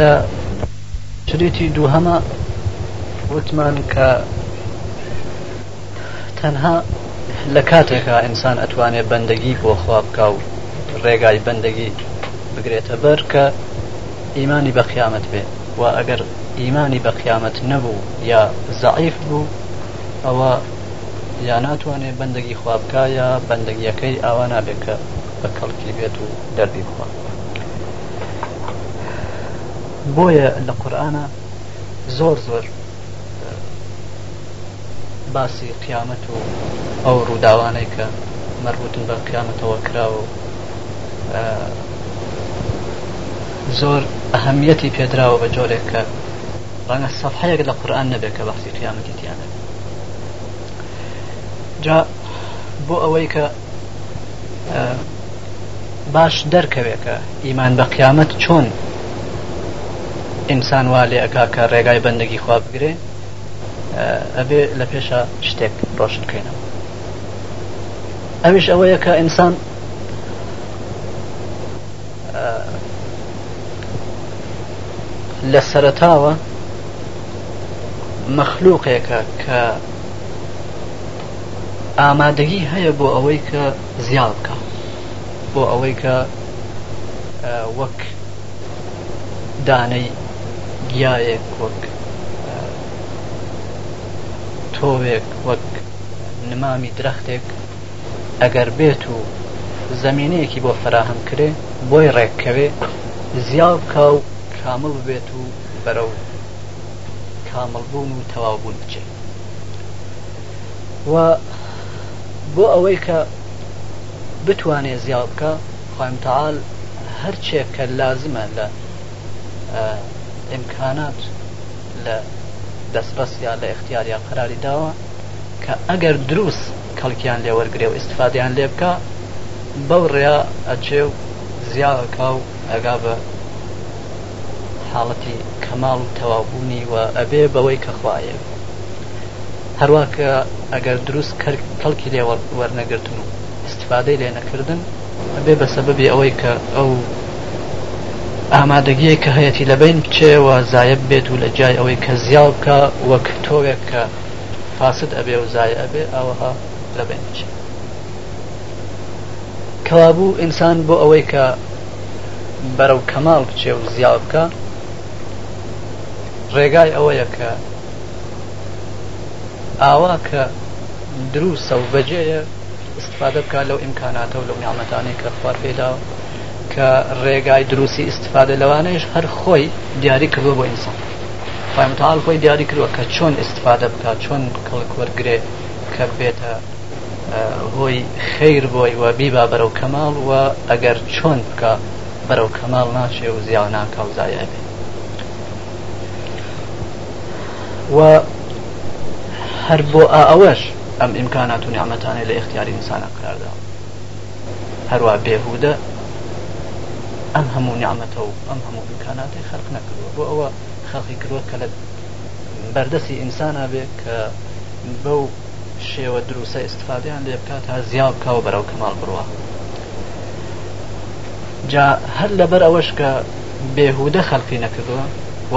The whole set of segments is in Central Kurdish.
لە شرێتی دووهەمە وتمان کە تەنها لە کاتێکا ئینسان ئەتوانێت بەندەگی بۆ خواب بکە و ڕێگای بەندەگی بگرێتە بەر کە ئیمانی بە قیامەت بێ و ئەگەر ئیمانی بە قیامەت نەبوو یا زعیف بوو ئەوە یا ناتوانێت بەندەگی خوابکە یا بەندەگیەکەی ئاوا نابێت کە بە کەڵکی بێت و دەربی بخواند بۆیە لە قورآە زۆر زۆر باسی قیامەت و ئەو ڕووداوانەی کە مەربوتن بە قیامەتەوە کراوە زۆر ئەهەمیەتی پێدراوە بە جۆرێک کە ڕەنگە سەفحەیەک لە قورآن نەبێت کە بەخسی قیامەتی تیانە جا بۆ ئەوەی کە باش دەرکەوێت کە ئیمان بە قیامەت چۆن ئینسان وا لێ ئەگا کە ڕێگای بەندەگی خوا بگرێ ئەبێ لە پێشە شتێک ڕۆشن بکەینەوە ئەوش ئەوەیە کە ئینسان لە سەرتاوە مەخلووقێکە کە ئامادەگی هەیە بۆ ئەوەی کە زیاد بکە بۆ ئەوەی کە وەک دانەی پیایەک وەک تۆوێک وەک نمامی درەختێک ئەگەر بێت و زمینینەیەکی بۆ فراهم کرێ بۆی ڕێککەوێ زیاو بکە و کامل بێت و بەرەو کامەڵبوون و تەواوبوون بچێ و بۆ ئەوەی کە بتوانێ زیاو بکە خوامتەال هەرچێک کە لازمە لە ئیمکانات لە دەستبەستیا لە اختیاریا قراری داوە کە ئەگەر دروست کەڵکیان لێ وەرگێ و استفادیان لێ بکە بەو ڕێیا ئەچێ و زیاکا و ئەگا بە حاڵەتی کەماڵ و تەوابوونی و ئەبێ بەوەی کەخواە هەروە کە ئەگەر دروست کەڵکی لێ وەرنەگرتن و استفادەی لێ نەکردن ئەبێ بە سەبەبی ئەوەی کە ئەو ئامادەگیە کە هەیەی لەبین بچێەوە زایب بێت و لە جای ئەوەی کە زیاو بکە وەک تۆوێک کە فاسد ئەبێ و زایە ئەبێ ئەوها لەبین بچێت کەوابوو ئینسان بۆ ئەوەی کە بەرەو کەماڵ بچێ و زیاو بکە ڕێگای ئەوەیە کە ئاوا کە دروستە و بەجێیە استفاده بکە لەو ئیمکاناتە و لەو نیامەتانی کە خوار پێداوە کە ڕێگای دروسی استفاده لەوانەیەش هەر خۆی دیاری کردووە بۆ ئینسان پایمتال خۆی دیاری کردوە کە چۆن استفاده بکات چۆن کەڵک وەرگێ کە بێتە هۆی خیر بۆی وە بیبا بەرەو کەماڵ وە ئەگەر چۆن بکە بەرەو کەماڵ ناچێ و زیاوان کاوزایە بێ وە هەر بۆ ئەوەش ئەم ئیمکانات و نیعممەتانەی لە اختیاری ئینسانە قرارداوە هەروە بێهودە ئەم هەموو نیعممەتە و ئەم هەموو دوکاناتی خەرق نەکردوە بۆ ئەوە خەڵقی کردوە کە لە بەردەسی ئینسانە بێت کە بەو شێوە دروسە ئستفادیان لێ بکات تا زیاو بکەوە بەرەو کەمال بڕوە جا هەر لەبەر ئەوەش کە بێهودە خەلقی نەکردووە و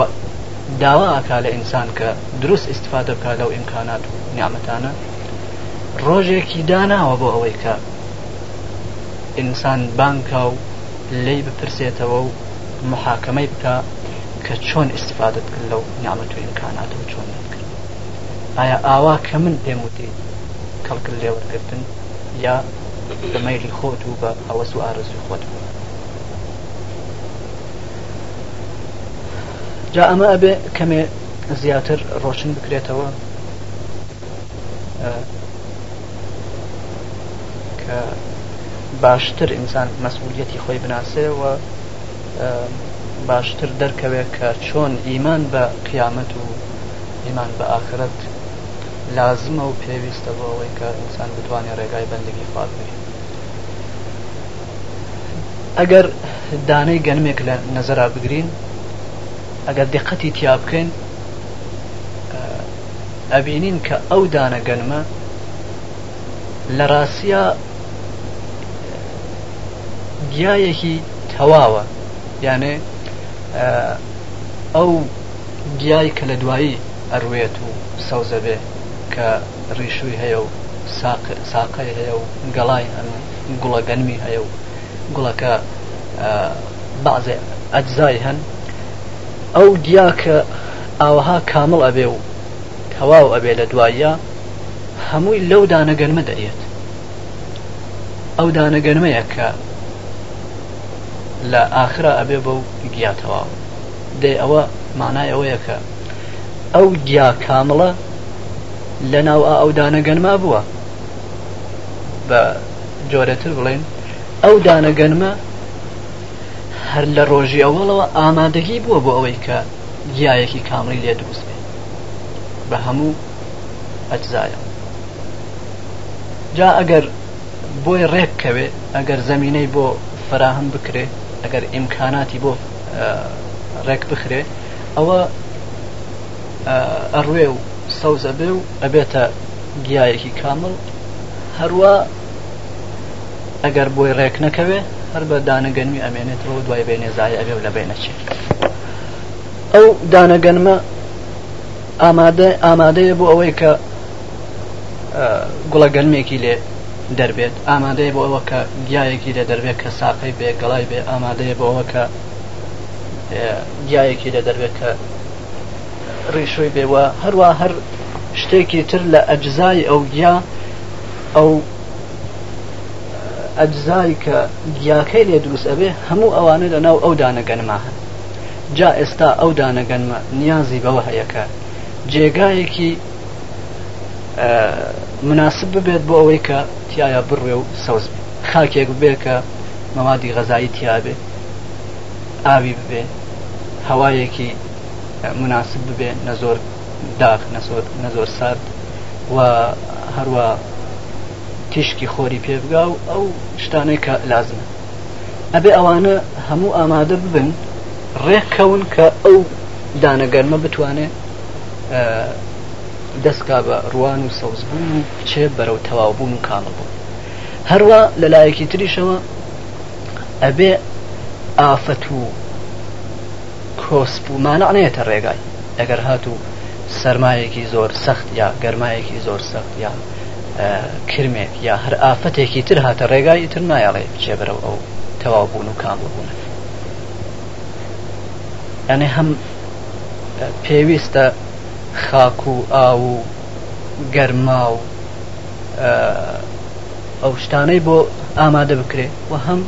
داوا ئاکا لە ئینسان کە دروست ئستفادە بکات لەو ئیمکانات و نیامەتانە ڕۆژێکی داناوە بۆ ئەوەی کە ئینسان بانکە و لی بپرسێتەوە و محاکەمەی بکە کە چۆن استفادت کرد لەو نیامەت و امکانات و چۆن کرد ئایا ئاوا کە من پێم وتی کەڵکرد لێوەگرتن یا بەمەیلی خۆت و بە ئەوەس و ئارزوی خۆت بوو جا ئەمە ئەبێ کەمێ زیاتر ڕۆشن بکرێتەوە کە باشتر ئینسان مەسئولەتی خۆی بناسێەوە باشتر دەرکەوێت کە چۆن ئیمان بە قیامەت و ئیمان بە ئاخرەت لازمە و پێویستە بۆ ئەوەی کە ئینسان بتوانێت ڕێگای بەندگی فاتبی ئەگەر دانەی گەنمێک لە نەزەرا بگرین ئەگەر دقەتی تیا بکەین ئەبینین کە ئەو دانە گەنمە لە ڕاستە گیایەکی تەواوە یانێ ئەو گیای کە لە دوایی ئەروێت و سەوزەبێ کە ڕیشووی هەیە و ساقی هەیە و گەڵای گوڵە گەنمی هەیە و گوڵەکە بازێ ئەجزای هەن ئەو گیا کە ئاوەها کامل ئەبێ و تەواو ئەبێ لە دواییە هەمووی لەو دانەگەنمە دەیێت ئەو دانەگەنمەیە کە لە ئاخرا ئەبێ بە و گیاتەوە دێ ئەوە مانای ئەوەیەکە ئەو گیا کامڵە لە ناو ئەودانە گەنما بووە بە جۆرەتر بڵێن ئەو دانەگەنمە هەر لە ڕۆژی ئەوڵەوە ئامادەگی بووە بۆ ئەوەی کە گیایەکی کامری لێ دروست بێ بە هەموو ئەجزایە جا ئەگەر بۆی ڕێک کەوێ ئەگەر زمینەی بۆ فراهم بکرێ ئەگەر ئیمکاناتی بۆ ڕێک بخرێ ئەوە ئەڕوێ و سەوزە بێ و ئەبێتە گیایەکی کامل هەروە ئەگەر بۆی ڕێک نەکەوێ هەر بە دانەگەنمی ئەمێنێتەوە دوای بێنێزای ئەبێ و لە بێنەچێت ئەو دانەگەنمە ئامادە ئامادەیە بۆ ئەوەی کە گوڵەگەنمێکی لێ دەربێت ئامادەیە بۆ ئەوە کە گیایەکی لە دەربێت کە ساقەی بێگەڵای بێ ئامادەیە بۆ ئەوە کە گیایەکی لە دەربێت کە ڕیشوی بێوە هەروە هەر شتێکی تر لە ئەجزای ئەو گیا ئەو ئەجزای کە گیاکەی لێ دروست ئەبێ هەموو ئەوانە لە ناو ئەو دانەگەنما هەن جا ئێستا ئەو دانەگەنمە نیازی بەوە هەیەەکە جێگایەکی مناسب ببێت بۆ ئەوەی کە تایە بڕێ و سەوز بێ خاکێک بێ کە مەمادی غەزایی تیاابێ ئاوی ببێ هەوایەکی مناسب ببێ نە زۆر داخ نە زۆر سارد و هەروە تیشکی خۆری پێبگا و ئەو شتانەی کە لازمە ئەبێ ئەوانە هەموو ئامادە ببن ڕێککەون کە ئەو دانەگەرمە بتوانێت دەستکا بە ڕوان و سەوزبوون و چێ بەرەو تەواوبوون و کاڵبوون هەروە لەلایەکی تریشەوە ئەبێ ئافەت و کۆسپومانە ئەنێتە ڕێگای ئەگەر هاتوو سەرمایەکی زۆر سەخت یا گەرمایەکی زۆر سەخت یا کرمێک یا هەر ئافەتێکی تر هاتە ڕێگای تر نایەڵێ بچێ بەرەو ئەو تەواوبوون و کامبوون ئەنێ هەم پێویستە خاک و ئاو و گەرما و ئەو شتانەی بۆ ئامادە بکرێ و هەم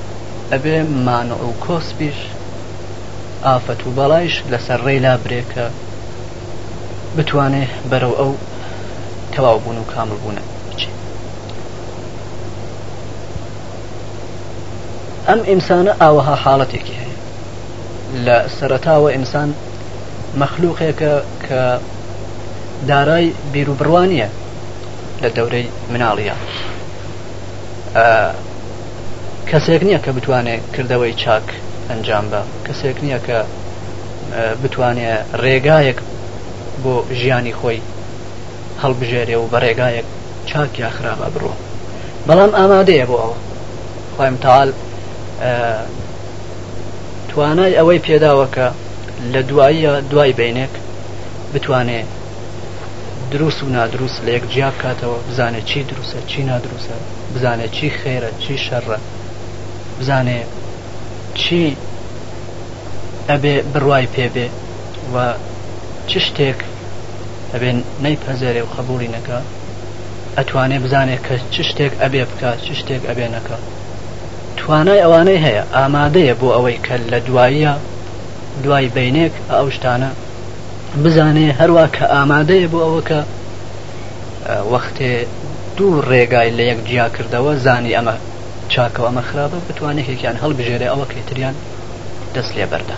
ئەبێ مانە ئەو کۆسپیش ئافەت و بەڵایش لەسەر ڕێلا برێکە بتوانێ بەرەو ئەو تەواو بوون و کامل بوونە ئەم ئینسانە ئاوەها حاڵەتێکی هەیە لە سەرتاوە ئینسان مەخلوقێکە کە دارای بیرروبڕوانە لە دەورەی مناڵیە کەسێک نییە کە بتوانێت کردەوەی چاک ئەنجام بە کەسێک نییە کە بتوانێت ڕێگایەک بۆ ژیانی خۆی هەڵبژێرێ و بە ڕێگایەک چاک یا خراپە بڕۆ بەڵام ئامادەیە بۆ ئەوە خۆیم تاال توانای ئەوەی پێداوە کە لە دواییە دوای بینێک بتوانێت دروست و نادروست لە یەک جیاب کاتەوە بزانێت چی دروستە چی نادرووسە بزانێت چی خێرە چی شەڕە بزانێ چی ئەبێ بڕوای پێبێ و چ شتێک ئەبێ نەیپەزێرێ و خەبوری نەکە ئەتوانێ بزانێت کە چ شتێک ئەبێ بکات چ شتێک ئەبێ نەکە توانای ئەوانەی هەیە ئامادەیە بۆ ئەوەی کە لە دواییە دوای بینێک ئەو شتانە بزانێ هەروە کە ئامادەیە بۆ ئەوە کە وەختێ دوو ڕێگای لە یەک جیا کردەوە زانی ئەمە چاکەوە ئەمە خراپە بتوانێکێکیان هەڵبژێرێ ئەوە کەتریان دەست لێ بەردا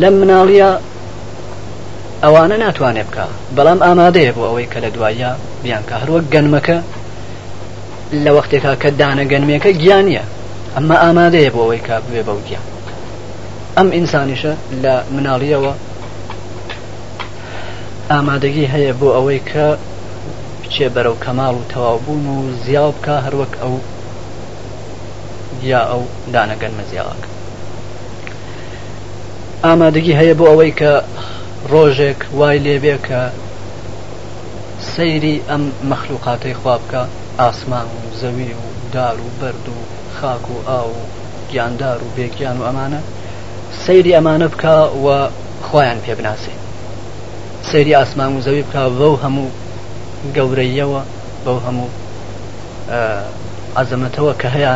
لە مناڵە ئەوانە ناتوانێت بکە بەڵام ئامادەیە بۆ ئەوەی کە لە دوایە بیانکە هەروە گەنمەکە لە وەختێکا کە دانە گەنمێکە گیانە ئەمە ئامادەیە بۆ ئەوەی کا بێ بەوگیان ئەم ئینسانیشە لە مناڵیەوە ئامادەگی هەیە بۆ ئەوەی کە بچێ بەرەو کەماڵ و تەواوبوون و زیاو بکە هەروەک ئەو یا ئەو دانەگەنمە زیاوەکە ئامادەگی هەیە بۆ ئەوەی کە ڕۆژێک وای لێبێ کە سەیری ئەم مەخلوقاتەی خواب بکە ئاسمان و زەوی و دار و بەرد و خاک و ئا و گیاندار و بێکیان و ئەمانە سەیری ئەمانە بکە و خۆیان پێبناسێت سەیری ئاسمان و زەوی بکە بەو هەموو گەورەیەوە بەو هەموو عزمەتەوە کە هەیەە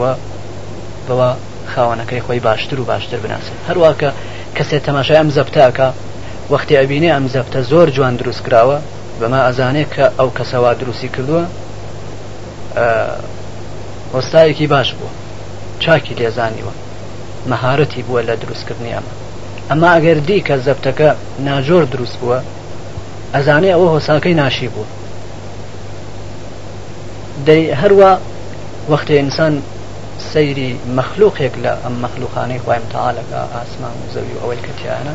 وە بەوە خاوەنەکەی خۆی باشتر و باشتر بناسێت هەروواکە کەسێت تەماشای ئەم زەبتاکە وەختی ئەبینێ ئەم زەبتە زۆر جوان دروست کراوە بەما ئەزانێت کە ئەو کەسەوا دروستی کردووە وەستایەکی باش بووە چاکی لێزانیوە مەهارەتی بووە لە دروستکردنی ئەمە ئەما ئەگەر دی کە زەبتەکە ناجۆر دروست بووە ئەزانێ ئەوە هۆساکەی ناشی بوو دەی هەروە وەختی ئینسان سەیری مەخلوقێک لە ئەم مەخلوقانەی خوایم تاالەکە ئاسمان و زەوی و ئەوەی کەتیانە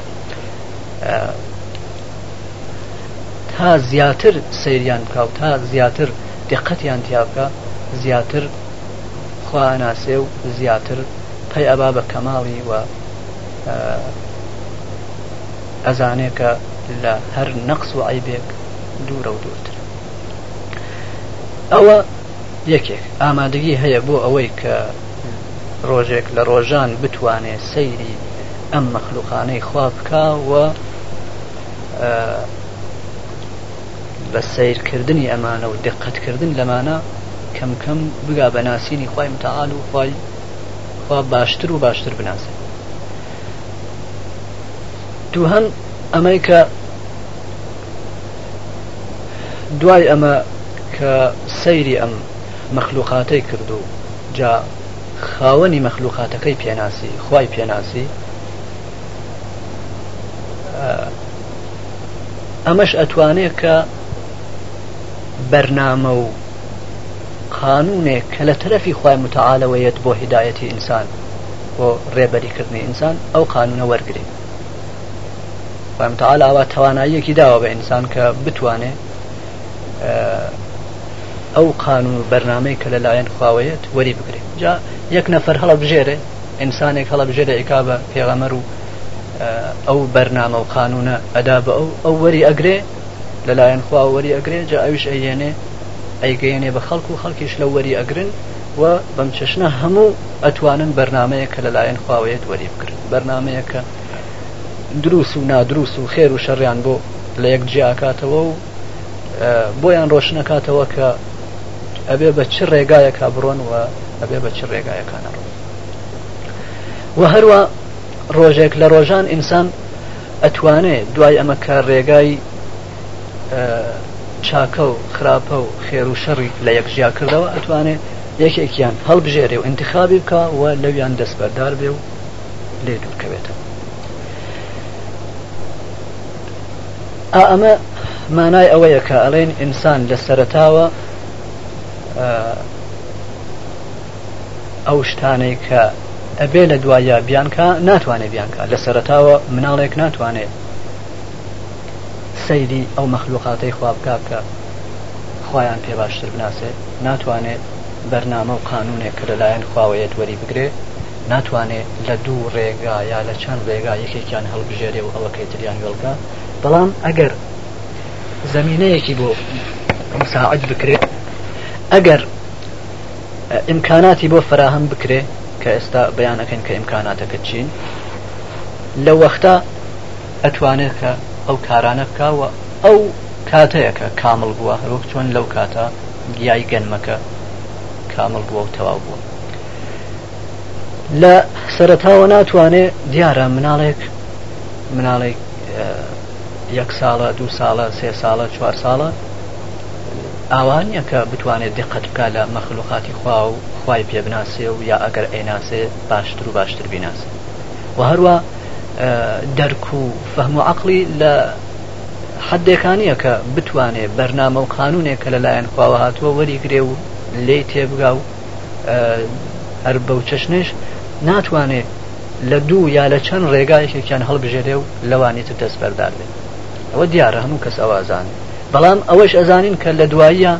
تا زیاتر سەیریان بکە و تا زیاتر دقەتیان تیاکە زیاتر خواناسێ و زیاتر پەی ئەبا بە کەماڵی و ئەزانێکە لە هەر نەقس و عیبێک دوورە و دوورتر ئەوە یەکێک ئامادەگی هەیە بۆ ئەوەی کە ڕۆژێک لە ڕۆژان بتوانێت سەیری ئەم مەخلوقانەی خوا بکوە بە سیرکردنی ئەمانە و دقتکردن لەمانە کەم کەم بگا بە ناسینی خی متعاال و خی خوا باشتر و باشتر بناسێت دووهەم ئەمەی کە دوای ئەمە کە سەیری ئەم مەخلوقاتەی کردو جا خاوەنی مەخلوقاتەکەی پێناسی خی پێناسی ئەمەش ئەتوانێت کە بەرنامە و قانونێک کە لە تەرەفی خی متعاالەوەیەت بۆ هدایەتی ئینسان بۆ ڕێبەریکردنی ئینسان ئەو قانونە وەرگین خۆمتەال ئاوا تواناییەکی داوە بە ئینسان کە بتوانێ ئەو قانون و بەرنمەی کە لەلایەن خواوەیەت وەری بگرێت جا یەک نەفەر هەڵە بژێرێ ئینسانێک هەڵە بژێرە ئێکا بە پێغەمەر و ئەو بەرنامە و قانونە ئەدا بە ئەو ئەو وەری ئەگرێ لەلایەن خوا وەری ئەگرێ جا ئەوش ئەیێنێ ئەیگەێنێ بە خەڵکو و خەڵکیش لە وەری ئەگرن و بەم چشنە هەموو ئەتوانن بەرنمەیە کە لەلایەن خواوەیەت وەری بکرد بەرنمەیە کە دروست و نادروست و خێر و شەڕیان بۆ لە یەک جیاکاتەوە و بۆیان ڕۆشنەکاتەوە کە ئەبێ بە چ ڕێگایەکە بڕۆن و ئەبێ بە چ ڕێگایەکانە ڕۆن و هەروە ڕۆژێک لە ڕۆژان ئینسان ئەتوانێت دوای ئەمە کار ڕێگای چاکە و خراپە و خێر و شەڕی لە یەکژیا کردەوە ئەتوانێت یەکێکیان هەڵبژێرێ و انتخابی بکە و لەویان دەستبەردار بێ و لێ دوورکەوێتەوە ئەمە مانای ئەوەیە کە ئەڵێن ئینسان لە سەرتاوە ئەو شتانەی کە ئەبێ لە دوایە بیانکە ناتوانێت بیانکە لە سەرتاوە مناڵێک ناتوانێت سەیری ئەو مەخلوقاتەی خوابکە کە خۆیان پێ باشتر بناسێت ناتوانێت بەرنامە و قانونێک کە لەلایەن خواوەیەت وەری بگرێت ناتوانێت لە دوو ڕێگا یا لە چەند ڕێگا یەکێکیان هەڵبژێرێ و ئەوەکەی تریان وێڵگە بەڵام ئەگەر زمینەیەکی بۆ مساعد بکرێت ئەگەر ئیمکاناتی بۆ فراهم بکرێ کە ئێستا بەیانەکەن کە ئیمکاناتەکە چین لە وەختا ئەتوانێت کە ئەو کارانە بکوە ئەو کاتەیەکە کامل بووە هەروک چۆن لەو کاتە گیای گەنمەکە کامل بووە و تەواو بووە لە سەرتاوە ناتوانێت دیارە مناڵێک مناڵێک یەک ساڵە دو ساڵە سێ ساڵە چوار ساڵە ئاوانە کە بتوانێت دقت بکە لە مەخلوقاتی خوا و خی پێبناسێ و یا ئەگەر ئەیناسێ باشتر و باشتر بیناس و هەروە دەرک و فەهم و عقلی لە حدێکانیە کە بتوانێ بەرنامە و قانونێک کە لەلایەن خواوە هاتووە وەریگرێ و لێی تێبگا و هەر بەو چەشنش ناتوانێت لە دوو یا لە چەند ڕێگایەکێکیان هەڵبژێرێ و لەوانی تر دەست بەردار بێت ئەوە دیارە هەموو کەس ئەوازان بەڵام ئەوەش ئەزانین کە لە دواییە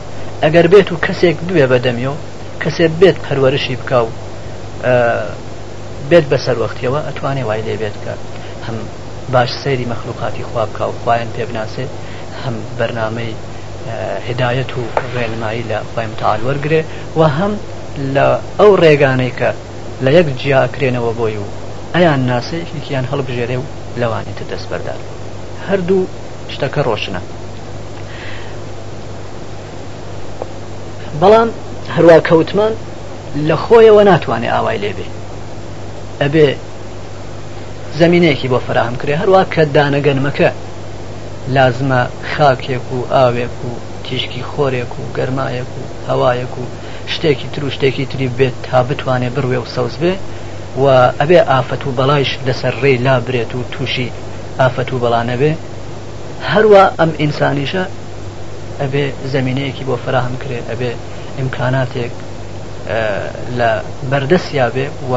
ئەگەر بێت و کەسێک ببێ بەدەمیەوە کەسێ بێت پەروەرشی بکە و بێت بەسەروەختیەوە ئەتوانێ وای لێ بێت کە هەم باش سەیری مەخلوقاتی خواب بکە و خوایان پێبناسێت هەم بەرنمەی هدایەت و ڕێنمایی لە خۆیم تاالوەرگێ و هەم لە ئەو ڕێگانەی کە لە یەک جیاکرێنەوە بۆی و ئەیان ناسێکیان هەڵبژێرێ و لەوانی تە دەست بەردار. هەردوو شتەکە ڕۆشنە بەڵام هەروە کەوتمان لە خۆیەوە ناتوانێت ئاوای لێبێ ئەبێ زمینەیەکی بۆ فراهم کرێ هەروە کە دانەگەنمەکە لازمە خاکێک و ئاوێک و تیشکی خۆرێک و گەرمایەک و هەوایەک و شتێکی تر و شتێکی تری بێت تا بتوانێت بڕوێ و سەوز بێ و ئەبێ ئافەت و بەڵایش لەسەر ڕێ لابرێت و تووشی ئافەت و بەڵانە بێ هەروە ئەم ئینسانیشە ئەبێ زمینەیەکی بۆ فراهم کرێ ئەبێ ئیمکاناتێک لە بەردەسیا بێ و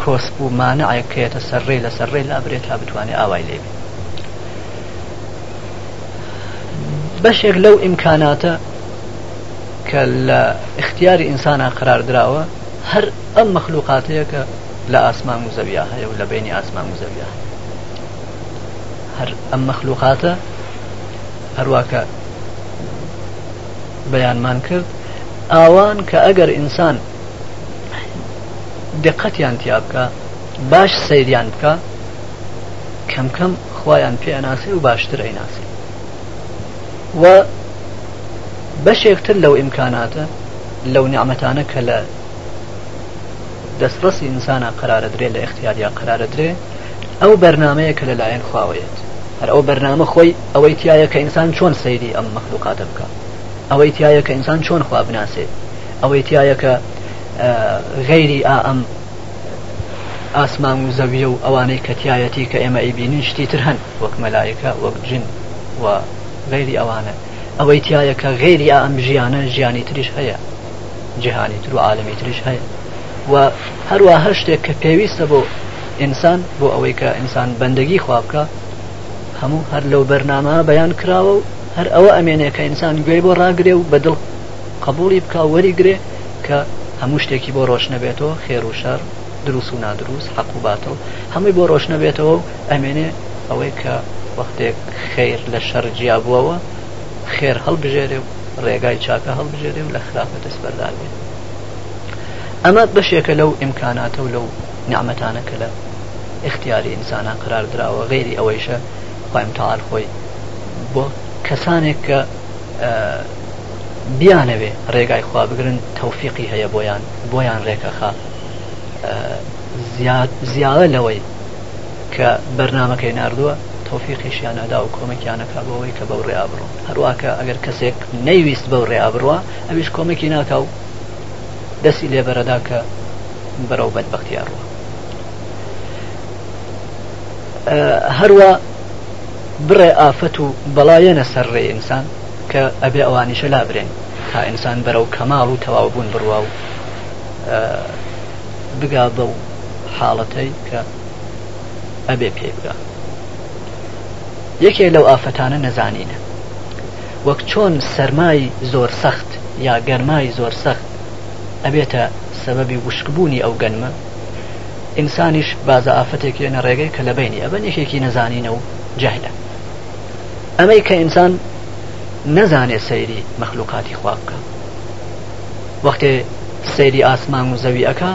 کۆسپ و مانەعەکەێتە سەرڕێ لە سەرڕێ لابرێت تا بتوانێت ئاوای لێبێ بەشێک لەو ئیمکاناتە کە لە اختیاری ئینسانە قرار درراوە هەر ئەم مەخلوقاتەیە کە لە ئاسمان و زەویا هەیە و لە بینی ئاسمان و زەویا هەیە هەر ئەم مەخلوقاتە هەروواکە بەیانمان کرد ئاوان کە ئەگەر ئینسان دقەتیان تیا بکە باش سەیریان بکە کەم کەم خۆیان پێناسی و باشتر ئەیناسی و بەشێکتر لەو ئیمکاناتە لەو نیعممەتانە کە لە دەستڕسی ئینسانە قرارە درێ لە اختیاریا قرارە درێ ئەو بەرنمەیە کە لەلایەن خواوێت هەر ئەو بەرنامە خۆی ئەوەی تایە کە ئینسان چۆن سەیری ئەم مەخلوقاتە بکە ئەوەی تایە کە ئینسان چۆن خوا بناسێت ئەوەی تایە کە غەیری ئا ئەم ئاسمان و زەویە و ئەوانەی کەتیایەتی کە ئێمە ئەیبینین شتی تر هەن وەک مەلایکە وەک جن و غەیری ئەوانە ئەوەی تایە کە غێری ئا ئەم ژیانە ژیانی تریش هەیە جیهانی تر و عاالمی تریش هەیە و هەروە هەر شتێک کە پێویستە بۆ ئینسان بۆ ئەوەی کە ئینسان بەندەگی خواب بکە هەموو هەر لەو بەرنامە بەیان کراوە و هەر ئەوە ئەمێنێ کە ئینسان گوێی بۆ ڕاگرێ و بەدڵ قبولی بکە وەریگرێ کە هەموو شتێکی بۆ ڕۆشنە بێتەوە خێر و شەر دروست و نادروست حەق و باتڵ هەمووی بۆ ڕۆشنە بێتەوە و ئەمێنێ ئەوەی کە وەختێک خیر لە شەرجیا بووەوە خێر هەڵبژێرێ و ڕێگای چاکە هەڵبژێرێ و لە خراپە دەستبەردار بێت ئەمە بەشێکە لەو ئیمکاناتە و لەو نعممەتانە کە لە اختیاری ئینسانان قرار درراوە غێری ئەوەیشە خۆیم تاال خۆی بۆ کەسانێک کە بیانەوێ ڕێگای خوا بگرن تەوفیقی هەیە بۆیان بۆیان ڕێکەخا زیاوە لەوەی کە بەرنمەکەی نردووە تۆفیقیشیانەدا و کۆمەکیانەکە بەوەی کە بەو ڕێیا بڕۆ هەروواکە ئەگەر کەسێک نەیویست بەو ڕێیا بڕوە ئەویش کۆمەکی ناکە و دەستی لێبەرەدا کە بەرەو بەدبختیاڕوە هەروە بڕێ ئافەت و بەڵایەنە سەرڕێ ئینسان کە ئەبێ ئەوانیشە لابرێن تا ئینسان بەرەو کەماڵ و تەواوبوون بڕوا و بگا بە و حاڵەتەی کە ئەبێ پێ بگا یەکێ لەو ئافەتانە نەزانینە وەک چۆن سەرمای زۆر سەخت یا گەرمای زۆر سەخت ئەبێتە سەبەبی وشکبوونی ئەو گەنمە ئینسانیش بازە ئافرەتێکێنە ڕێگەی کە لە بینی ئەبەن یەکێکی نەزانینە و جاهدە ئەمەی کە ئینسان نەزانێ سەیری مەخلوقاتی خوا بکە وەختێ سەیری ئاسمان و زەوی ئەەکە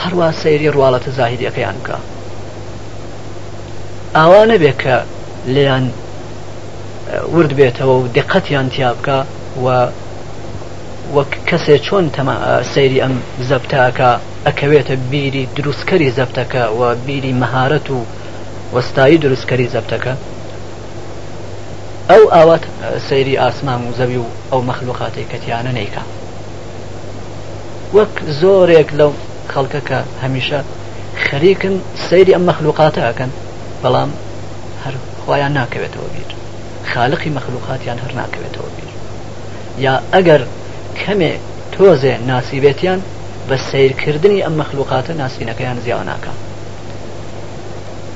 هەروە سەیری ڕواڵەتە زاهیدەکەیان بکە ئاوا نەبێت کە لیان ورد بێتەوە و دقەتیان تیا بکە و وەک کەسێ چۆن سەیری ئەم زەبتاکە ئەکەوێتە بیری دروستکەری زەبتەکە و بیری مەهارەت و وەستایی دروستکەری زەبتەکە ئەو ئاوات سەیری ئاسمان و زەوی و ئەو مەخلوقاتی کەتیانە نیکە وەک زۆرێک لەو خەڵکەکە هەمیشە خەریکن سەیری ئەم مەخلوقاتە ئەکەن بەڵام هەر خۆیان ناکەوێتەوە بیر خالقی مەخلوقاتیان هەر ناکەوێتەوە بیر یا ئەگەر کەمێ تۆزێ ناسیبێتیان بە سیرکردنی ئەم مەخلوقاتە ناسینەکەیان زیاوە ناکە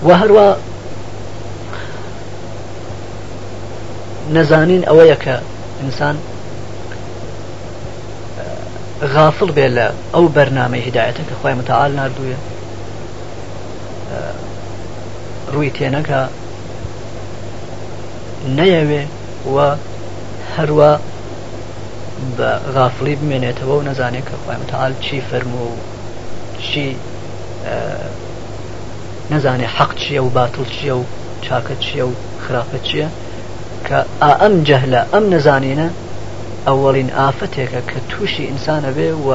و هەروە نەزانین ئەوەیە کە ئینسان غافڵ بێ لە ئەو بەرنامەی هدایەتە کە خۆی متعاال نردووە ڕووی تێنەکە نەیەوێ و هەروە بە غافلی بمێنێتەوە و نەزانێت کە خۆمتال چی فەرم و چی نەزانێ حەق چییە و باتڵ چییە و چاکە چییە و خراپە چییە کە ئەم جەهلە ئەم نەزانینە ئەوەڵین ئافەتێکە کە تووشی ئینسانە بێ و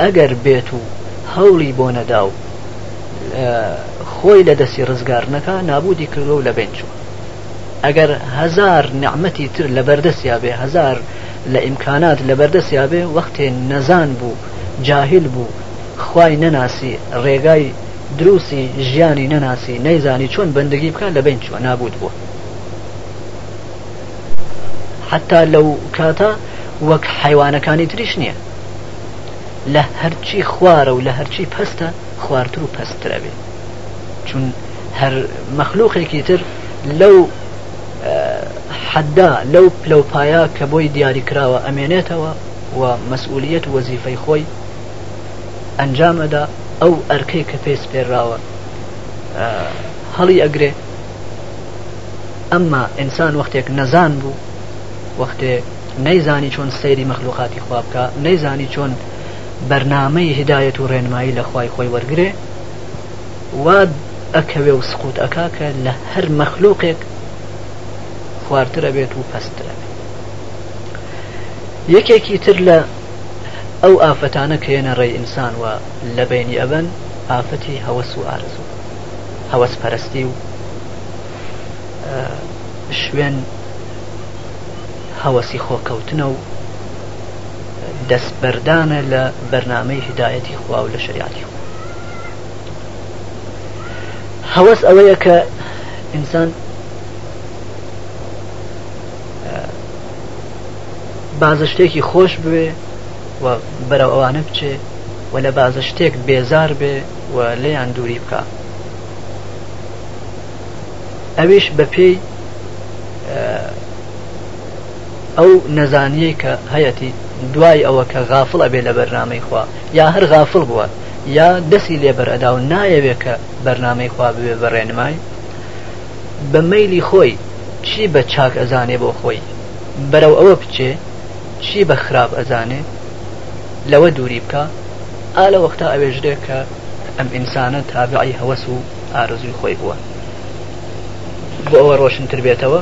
ئەگەر بێت و هەوڵی بۆ نەدا و خۆی لە دەستی ڕزگارنەکە نابودی کردو و لە بێنچوە ئەگەر هزار نعممەتی تر لە بەردەستیا بێ هزار لە ئیمکانات لە بەردەسیابێ وەختێ نەزان بوو جاهل بوو خی نەناسی ڕێگای دروسی ژیانی نەناسی نەیزانی چۆن بەندگی بکە لە بین چوە نابوت بوو حتا لەو کاتە وەک حیوانەکانی تریش نییە لە هەرچی خوارە و لە هەرچی پەستە خوارتر و پەسترەبێ چون هەر مەخلوقێکی تر لەو حەدا لەو پلەپایە کە بۆی دیاریکراوە ئەمێنێتەوە و مەسئولیت وەزیفەی خۆی ئەنجامەدا ئەو ئەرکەی کە پێس پێراوە هەڵی ئەگرێ ئەمما ئینسان وەختێک نەزان بوو وەختێ نەیزانی چۆن سەیری مەخلوقاتی خوا بکە نەیزانی چۆن بەرنمەی هدایەت و ڕێنمایی لە خی خۆی وەرگێ وا ئەکەوێ و سقوت ئەکا کە لە هەر مەخلوقێک خوارترە بێت و پسترە یەکێکی تر لە ئەو ئافەتانە کێنە ڕێی ئینسان وە لە بینی ئەبەن ئافەتی هەوەس و ئارزوو هەوەس پەرستی و شوێن هەوەسی خۆکەوتنە و دەستبەردانە لە بەرنمەی هدایەتی خوا و لە شریعتی خوا هەوەس ئەوەیە کە ئینسان بازە شتێکی خۆش بێ و بەرە ئەوانە بچێ و لە بازە شتێک بێزار بێ و لێیان دووری بکە ئەویش بە پێی ئەو نەزانیەی کە هەیەی دوای ئەوە کە غافڵە بێ لە بەرنامەی خوا یا هەر غافڵ بووە یا دەسی لێبەر ئەدا و نایەوێت کە بەرنمەی خوا بوێ بە ڕێنمای بە مەیلی خۆی چی بە چاک ئەزانێ بۆ خۆی بەرەو ئەوە بچێ چی بە خراپ ئەزانێ لەوە دووری بکە ئا لە وەختا ئەوێژرێ کە ئەم ئینسانە تابعی هەوەس و ئارزوی خۆی بووە بۆ ئەوە ڕۆشنتر بێتەوە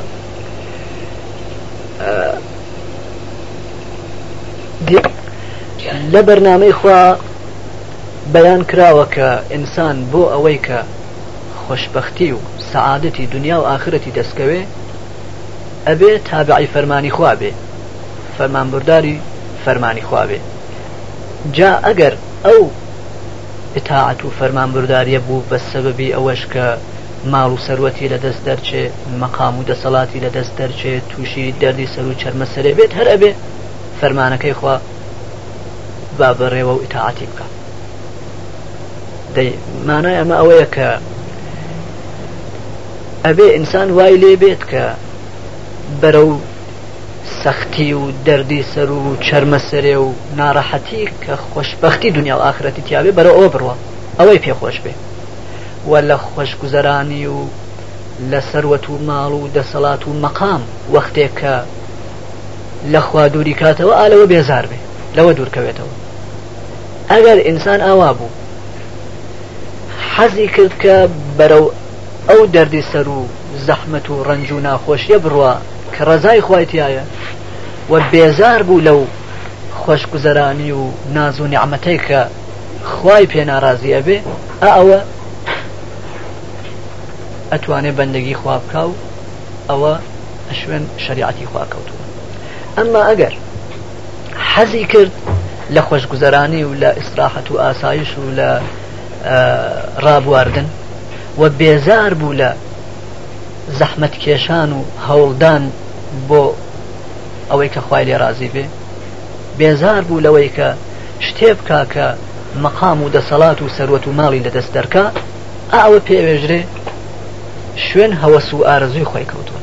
لە بەرنامەی خوا بەیان کراوە کە ئینسان بۆ ئەوەی کە خۆشببختی و سەعادەتی دنیا و ئاخرەتی دەستکەوێ ئەبێ تابعی فەرمانی خوا بێ فەرمانبرداری فەرمانی خواابێ جا ئەگەر ئەو ئتاعات و فەرمانبرداریە بوو بە سەبەبی ئەوەش کە ماڵ و سەرەتی لە دەست دەرچێ مەقام و دەسەڵاتی لە دەست دەرچێت تووشی دەردی سەر و چەرمە سەرێ بێت هەر ئەبێ فەرمانەکەی خوا با بەڕێوە و ئتاعاتی بکە مانای ئەمە ئەوەیە کە ئەبێ ئینسان وای لێ بێت کە بەرە و سەختی و دەردی سەر و چەرمەسەرێ و ناڕەحەتی کە خۆشببختی دنیا و ئاخرەتی تیاابێ بەرە ئەوە بڕوە ئەوەی پێخۆش بێ وە لە خۆشگوزەرانی و لە سەروەت و ماڵ و دەسەڵات و مەقام وەختێک کە لەخوا دووری کاتەوە ئالەوە بێزار بێ لەوە دوورکەوێتەوە ئەگەر ئینسان ئاوا بوو حەزی کرد کە بەرەو ئەو دەردی سەر و زەحمت و ڕنج و ناخۆشیە بڕوە کە ڕزای خوایتیایە و بێزار بوو لەو خۆشگوزەرانی و ناز و نیعممەەی کە خی پێناڕازیە بێ ئەوە ئەتوانێت بەندەگی خواب بکە و ئەوە شوێن شریعتی خواکەوتوە ئەمما ئەگەر حەزی کرد لە خۆشگوزەرانی و لە ئیسراحەت و ئاسایش و لە ڕابواردن و بێزار بوو لە زەحمت کێشان و هەوڵدان بۆ ئەوەی کە خوای لێ رازی بێ بێزار بوو لەوەی کە شتێ بکا کە مەقام و دەسەڵات و سەروەت و ماڵی لەدەست دەرکە ئاوە پێوێژرێ شوێن هەوەس و ئارزوی خۆی کەوتون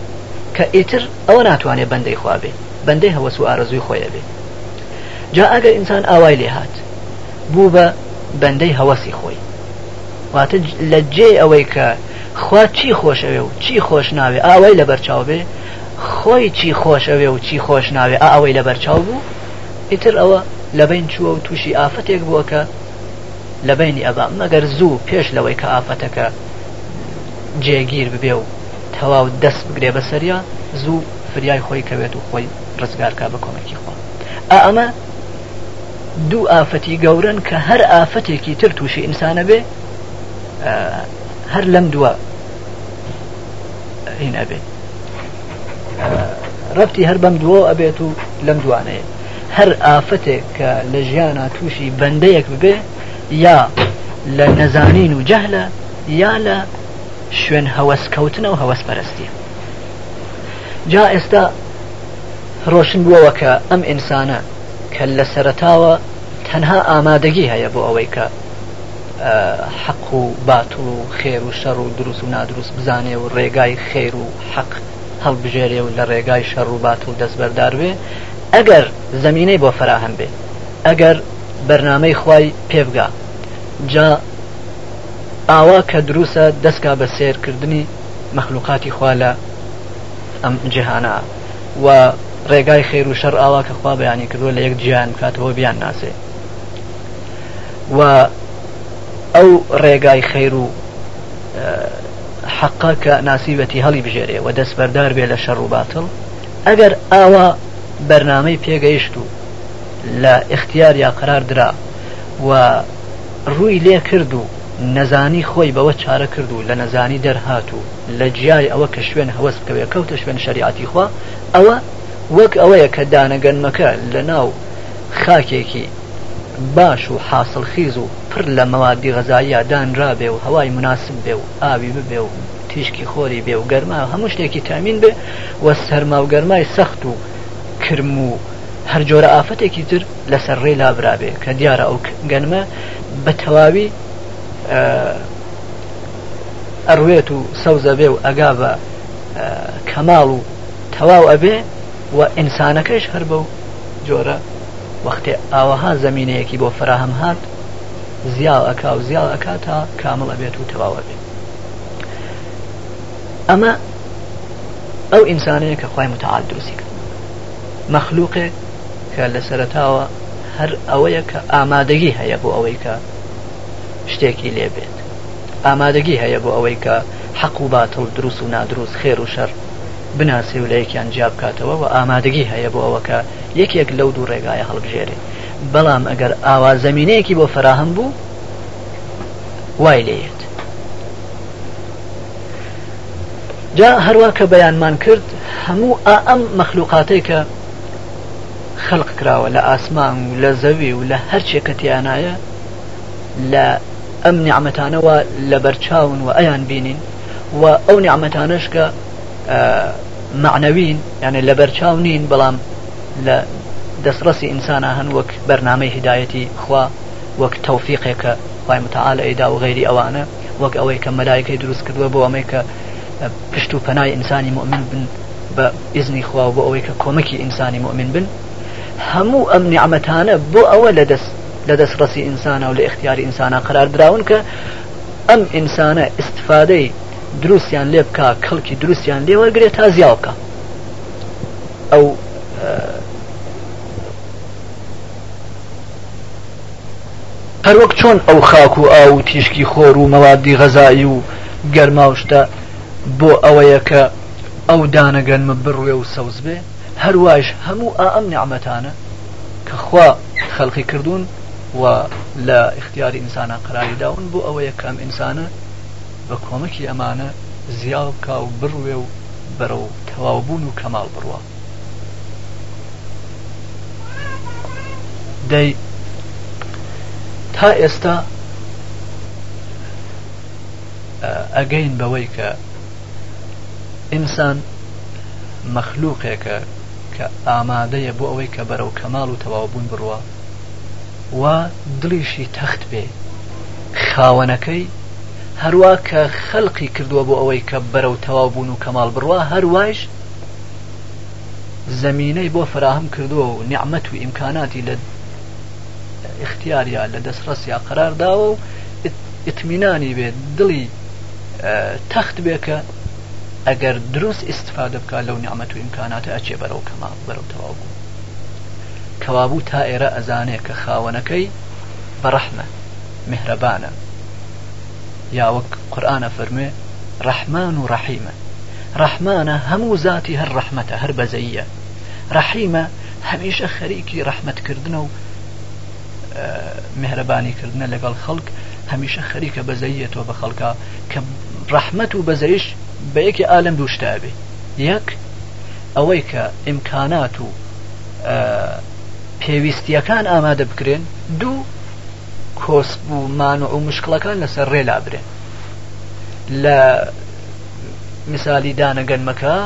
کە ئیتر ئەوە ناتوانێت بەندەی خوابێ بەندەی هەوەس و ئارزوی خۆیە بێ جا ئەگەر ئینسان ئاوای لێ هات بوو بە بەندەی هەوەسی خۆی واتە لە جێ ئەوەی کە خوا چی خۆشەوێ و چی خۆش ناوێ ئاوای لە بەرچاو بێ خۆی چی خۆش ئەوێ و چی خۆش ناوێ ئا ئەوەی لە بەرچاو بوو ئیتر ئەوە لەبین چووە و تووشی ئافەتێک بووە کە لە بینی ئەبا مەگەر زوو پێش لەوەی کە ئافەتەکە جێگیر ببێ و تەواو دەست بگرێ بەسەریا زوو فریای خۆی کەوێت و خۆی ڕزگارکە بە کۆمەکی خۆ ئەمە دوو ئافەتی گەورن کە هەر ئافەتێکی تر تووشی ئینسانە بێ هەر لەم دووە هینە بێت ڕەتی هەر بەندڵۆ ئەبێت و لەم دوانەیە هەر ئافەتێک کە لە ژیانە تووشی بەندەیەک ببێ یا لە نەزانین و جەهلە یا لە شوێن هەوەسکەوتنە و هەوەسپەرستی جا ئێستا ڕۆشن بووەوە کە ئەم ئینسانە کە لە سەرتاوە تەنها ئامادەگی هەیە بۆ ئەوەی کە حەق و بات و خێر و شەڕ و دروست و نادروست بزانێ و ڕێگای خێر و حەق هەڵبژێری و لە ڕێگای شەڕووبات و دەستبەردار بێ ئەگەر زمینەی بۆ فراهم بێ ئەگەر بەرنمەی خی پێبگا جا ئاوا کە دروسە دەستکا بە سێرکردنی مەخلوقاتی خوا لە ئەم جیهانە و ڕێگای خێر و شەر ئاوا کە خوا بەیانی کردووە لە یەک جیان کاتەوە بیان ناسێ و ئەو ڕێگای خێر و حەقا کە ناسیبەتی هەڵی بژێرێ و دەست بەردار بێ لە شەڕ و باتڵ ئەگەر ئاوا بەرنامەی پێگەیشت و لە اختیاریا قرار درا و ڕووی لێ کرد و نەزانی خۆی بەوە چارە کرد و لە نەزانی دەرهات و لە جیای ئەوە کە شوێن هەوەست بکەوێ کەوتە شوێن شریعتی خوا ئەوە وەک ئەوەیە کە دانەگەنمەکە لە ناو خاکێکی باش و حاصل خیز و پڕ لە مەوادی غەزاییە دانرابێ و هەوای مناسب بێ و ئاوی ببێ و خیشکی خۆری بێ و گەرما هەموو شتێکی تامین بێ وە سەرما و گەرمای سەخت و کرم و هەر جۆرە ئافەتێکی تر لەسەر ڕێ لابرابێ کە دیارە ئەو گەنمە بە تەواوی ئەڕوێت و سەوزە بێ و ئەگا بە کەماڵ و تەواو ئەبێ و ئینسانەکەش هەر بەو جۆرە وەختێ ئاوەها زمینینەیەکی بۆ فراهەم هات زیاڵ ئەکا و زیاڵ ئەکا تا کامڵ ئەبێت و تەواو ئەبێ ئەمە ئەو ئینسانەیە کە خی متعاال دروستی کرد مەخلووقێ کە لە سەرتاوە هەر ئەوەیە کە ئامادەگی هەیە بۆ ئەوەی کە شتێکی لێبێت ئامادەگی هەیە بۆ ئەوەی کە حەق و باتڵ دروست و نادروست خێر و شەر بناسی و لە یەکیان جیاب کاتەوە و ئامادەگی هەیە بۆ ئەوەکە یەکێک لەو دوو ڕێگایە هەڵبژێری بەڵام ئەگەر ئاوا زمینەیەکی بۆ فراهم بوو وای لێت جا هەروە کە بەیانمان کرد هەموو ئا ئەم مەخلوقاتەی کە خەلق کراوە لە ئاسمان و لە زەوی و لە هەرچێکە تیانایە لە ئەم نیعممەتانەوە لە بەرچاون و ئەیان بینین و ئەو نیعممەتانش کە معنەوین یعنی لە بەرچاو نین بەڵام لە دەسڕسی ئینسانە هەن وەک بەرنمەی هدایەتی خوا وەک تەوفیقێکە وای متعاال ئەیدا و غێری ئەوانە وەک ئەوەی کە مەلایەکەی دروست کردووە بۆ ئەمەی کە پشت و پەنای ئینسانی مؤمن بن بە ئزنی خوا بۆ ئەوەی کە کۆمەکی ئینسانی مؤمن بن هەموو ئەم نیعممەتانە بۆ ئەوە لە دەست لە دەستڕسی ئینسانە و لە اختیاری ئینسانە قرار درراون کە ئەم ئینسانە استفادەی دروستیان لێ بکە کەڵکی دروستیان لێ وەرگێت تا زیاوکە ئەو هەروەک چۆن ئەو خاک و ئا و تیشکی خۆر و مەوادی غەزایی و گەرماوشتە بۆ ئەوەیە کە ئەو دانەگەنمە بڕوێ و سەوز بێ هەروواش هەموو ئا ئەم نعممەتانە کەخوا خەڵقی کردوون و لە اختیاری ئینسانە قراری داون بۆ ئەوەیە کەم ئینسانە بە کۆمەکی ئەمانە زیاوکە و بڕوێ و بەرە و تەواوبوون و کەماڵ بڕوە دەی تا ئێستا ئەگەین بەوەی کە ئینسان مەخلووقێکە کە ئامادەیە بۆ ئەوەی کە بەرەو کەماڵ و تەواوبوون بڕوە و دڵیشی تەخت بێ خاوەنەکەی هەروە کە خەڵقی کردووە بۆ ئەوەی کە بەرەو تەواوبوون و کەماڵ بڕوە هەروایش زمینەی بۆ فراهم کردووە و نعممەت و ئیمکاناتی لە اختیاریا لە دەستڕستیا قرارداوە و ئتمینانی بێت دڵی تەخت بێکە اگر دروست استفاده بکە لو نعمت و امکانات اچه برو کما برو توابو کەوابوو تا ئێرە ئەزانێ کە خاوەنەکەی بەڕەحمە مهرەبانە یاوەک قورآە فەرمێ ڕەحمان و ڕەحیمە ڕەحمانە هەموو زاتی هەر ڕەحمەتە هەر بەزەیە ڕەحیمە هەمیشە خەریکی ڕەحمەتکردنە و مهرەبانیکردنە لەگەڵ خەڵک خلق خەریکە بەزەیە تۆ بە خەڵکە کە ڕەحمەت و بەزەیش بە یەکی ئالم دوو شتابێ یەک ئەوەی کە ئیمکانات و پێویستیەکان ئامادە بکرێن دوو کۆسب و مانع و مشکلەکان لەسەر ڕێلابرێن لە مثالی دانەگەنمەکە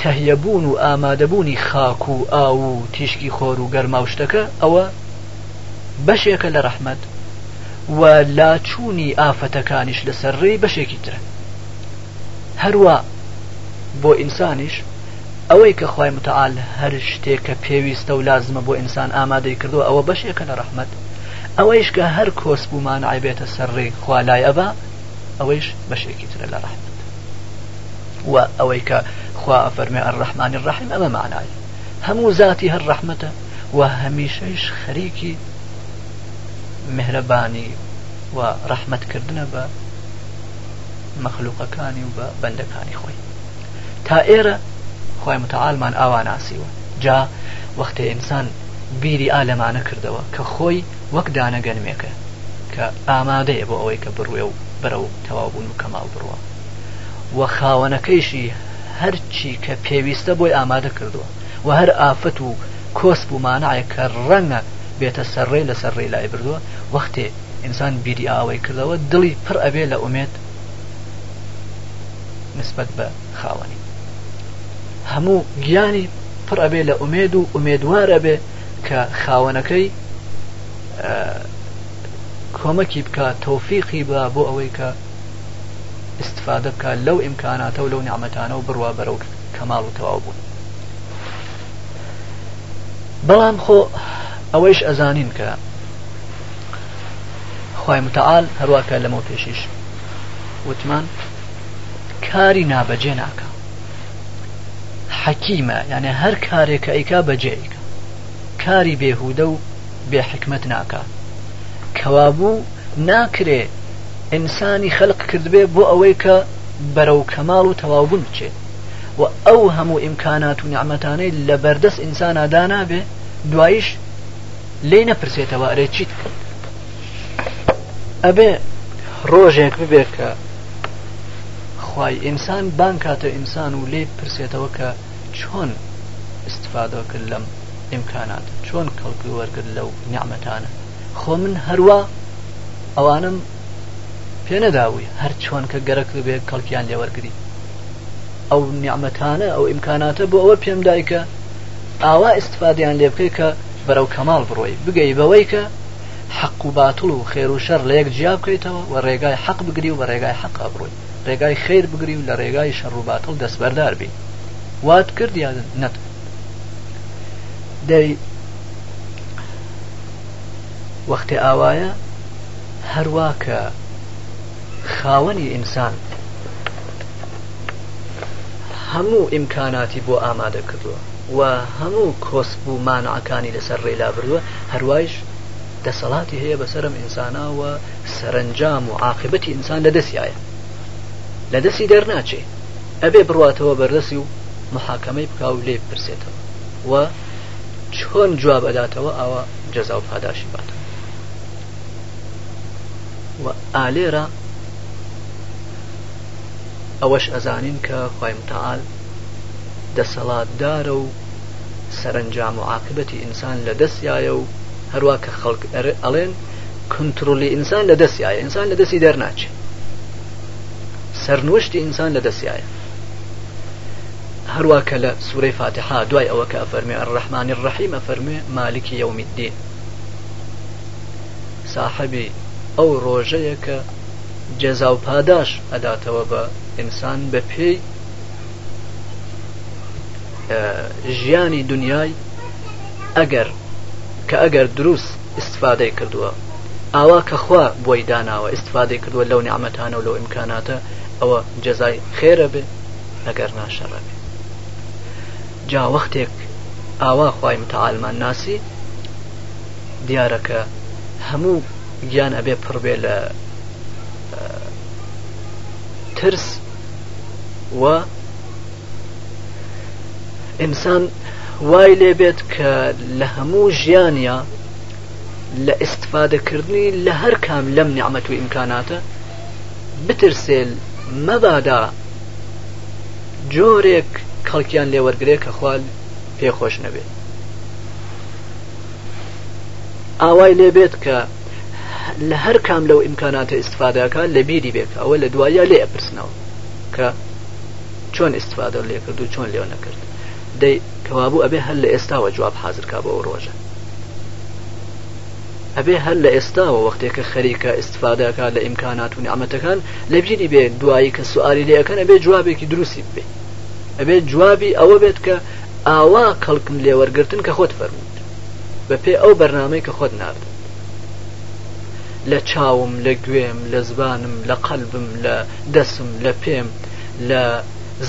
تەهیەبوون و ئامادەبوونی خاک و ئاو و تیشکی خۆر و گەرماوشتەکە ئەوە بەشێکە لە ڕەحمەت و لاچوونی ئافەتەکانیش لەسەر ڕێی بەشێکی ترە هەروە بۆ ئینسانیش ئەوەی کە خی متعاال هەر شتێک کە پێویستە و لازمە بۆ ئینسان ئامادەی کردو ئەوە بەشێکە لە ڕحمت ئەوەیش کە هەر کۆسبوومان عیبێتە سەرڕێ خوالای ئەبا ئەوەیش بەشێکی ترە لە ڕحمت و ئەوەی کە خوا ئەفەرمێ ئەڕەحمانی ڕحیم ئەمە معنای هەموو ذاتی هەر ڕەحمەتە و هەمیشەش خەریکی مهرەبانی و ڕەحمەتکردنە بە مەخلوقەکانی و بە بەندەکانی خۆی تا ئێرە خی متعاالمان ئاواناسیوە جا وەختە ئینسان بیری ئالەمانە کردەوە کە خۆی وەک دانەگەنمێکە کە ئامادەیە بۆ ئەوەی کە بڕوێ و بەرە و تەوابوون و کەماڵ بڕوە و خاوەنەکەیشی هەرچی کە پێویستە بۆی ئامادە کردووە و هەر ئافت و کۆسب و مانایە کە ڕەنگە بێتە سەرڕێ لە سەرڕێ لای بردووە وەختێ ئینسان بیری ئاوەی کردەوە دڵی پڕ ئەبێ لە ئومێت نسبت بە خاوەنی هەموو گیانی پڕەبێ لە ئومێد و ئومێدوارە بێ کە خاوەنەکەی کۆمەکی بکە تۆفیقی بە بۆ ئەوەی کە استفادە بکە لەو ئیمکاناتە و لەو نعممەتانە و بڕوا بەرەو کەماڵ و تەواو بوون بەڵام خۆ ئەوەیش ئەزانین کە خی متعاال هەروواکە لەمە پێشیش وتمان کاری نابەجێ ناکە حەکیمە یانە هەر کارێکە ئەیکا بەجێیکە کاری بێهودە و بێحکمت ناکە کەوابوو ناکرێ ئینسانی خەلق کردبێ بۆ ئەوەی کە بەرەو کەماڵ و تەواوبوون بچێت و ئەو هەموو ئیمکانات و نعممەتانەی لە بەردەست ئینسانە دانابێ دواییش لێ نەپرسێتەوە ئەرێ چیت کرد ئەبێ ڕۆژێک ببێت کە خوای ئینسان بانکاتە ئینسان و لێ پرسێتەوە کە چۆن استفاده کرد لەم ئیمکانات چۆن کەڵکی وەرگرت لەو نیعممەتانە خۆ من هەروە ئەوانم پێنەداوی هەر چۆن کە گەرەک بێ کەڵکیان لێوەرگری ئەو نیعممەتانە ئەو ئیمکاناتە بۆ ئەوە پێم دایکە ئاوا استفادیان لێ بکەی کە بەرەو کەماڵ بڕۆی بگەی بەوەی کە حەق و باتڵ و خێر و شەر لە یەک جیا بکەیتەوە و ڕێگای حەق بگری و بە ڕێگای حەق ئەبڕۆی ڕێگای خیر بگری و لە ڕێگای شەڕووباتڵ دەستبەردار بین وات کرد یان نەت دەی وەختی ئاوایە هەروە کە خاوەنی ئینسان هەموو ئیمکاناتی بۆ ئامادە کردووە و هەموو کۆسب و مانعەکانی لەسەر ڕێلا بردووە هەروایش دەسەڵاتی هەیە بەسرم ئینسانە و سەرنجام و عاقبەتی ئینسان لە دەستیایە لە دەستی دەرناچێ ئەبێ بڕاتەوە بەردەسی و محاکەمەی بکا و لێ بپرسێتەوە و چۆن جواب ئەداتەوە ئەوە جەزا و پاداشی باتە و ئالێرە ئەوەش ئەزانین کە خۆیمتەال دەسەڵاتدارە و سەرنجام و عاقبەتی ئینسان لە دەستیایە و هەروە کە خەڵک ئەڵێن کنتترۆلی ئینسان لە دەستیایە ئینسان لە دەستی دەرناچێت سەرنوشتی ئینسان لە دەسیایە هەروە کە لە سوورەی فاتحا دوای ئەوە کە ئەفەرمێ ڕەحمانی ڕەحیمە فەرمێ مالکی یومیددی ساحبی ئەو ڕۆژەیە کە جێزا و پاداش ئەداتەوە بە ئینسان بە پێی ژیانی دنیای ئەگەر کە ئەگەر دروست استفادەی کردووە ئاوا کە خوا بۆی داناوە استفادەی کردووە لەو نعممەتانە و لەو ئیمکاناتە ئەوە جەزای خێرە بێ نەگەر ناشەڕە بێ جا وەختێک ئاوا خی متعاالمان ناسی دیارەکە هەموو گیان ئەبێ پڕبێ لە ترس و ئینسان وای لێ بێت کە لە هەموو ژیانیا لە ئستفادەکردنی لە هەر کام لەم نیعممەت و ئیمکاناتە بترسێ مەبادا جۆرێک خەڵکیان لێوەرگێ کە خوال پێخۆش نەبێت ئاوای لێبێت کە لە هەر کام لەو ئیمکاناتە ئستفادەکە لە بیری بێت ئەوە لە دوایە لێ ئەپرسنەوە کە چۆن ئستفاده لێ کرد و چۆن لێو نەکرد دەی کەوابوو ئەبێ هەر لە ئێستاوە جواب حاضرکە بەەوە ڕۆژە ئەبێ هەر لە ئێستاوە وەختێکە خەریکە استفادەکە لە ئیمکانات و نعممەتەکان لە بجینی بێ دوایی کە سوالی لەکەن ئەبێ جوابێکی دروستی بێ ئەبێ جوابی ئەوە بێت کە ئاوا کەڵکم لێوەرگتن کە خۆت فەرمووت بە پێ ئەو بەرنمەی کە خۆت ناردن لە چاوم لە گوێم لە زبانم لە قەلبم لە دەسم لە پێم لە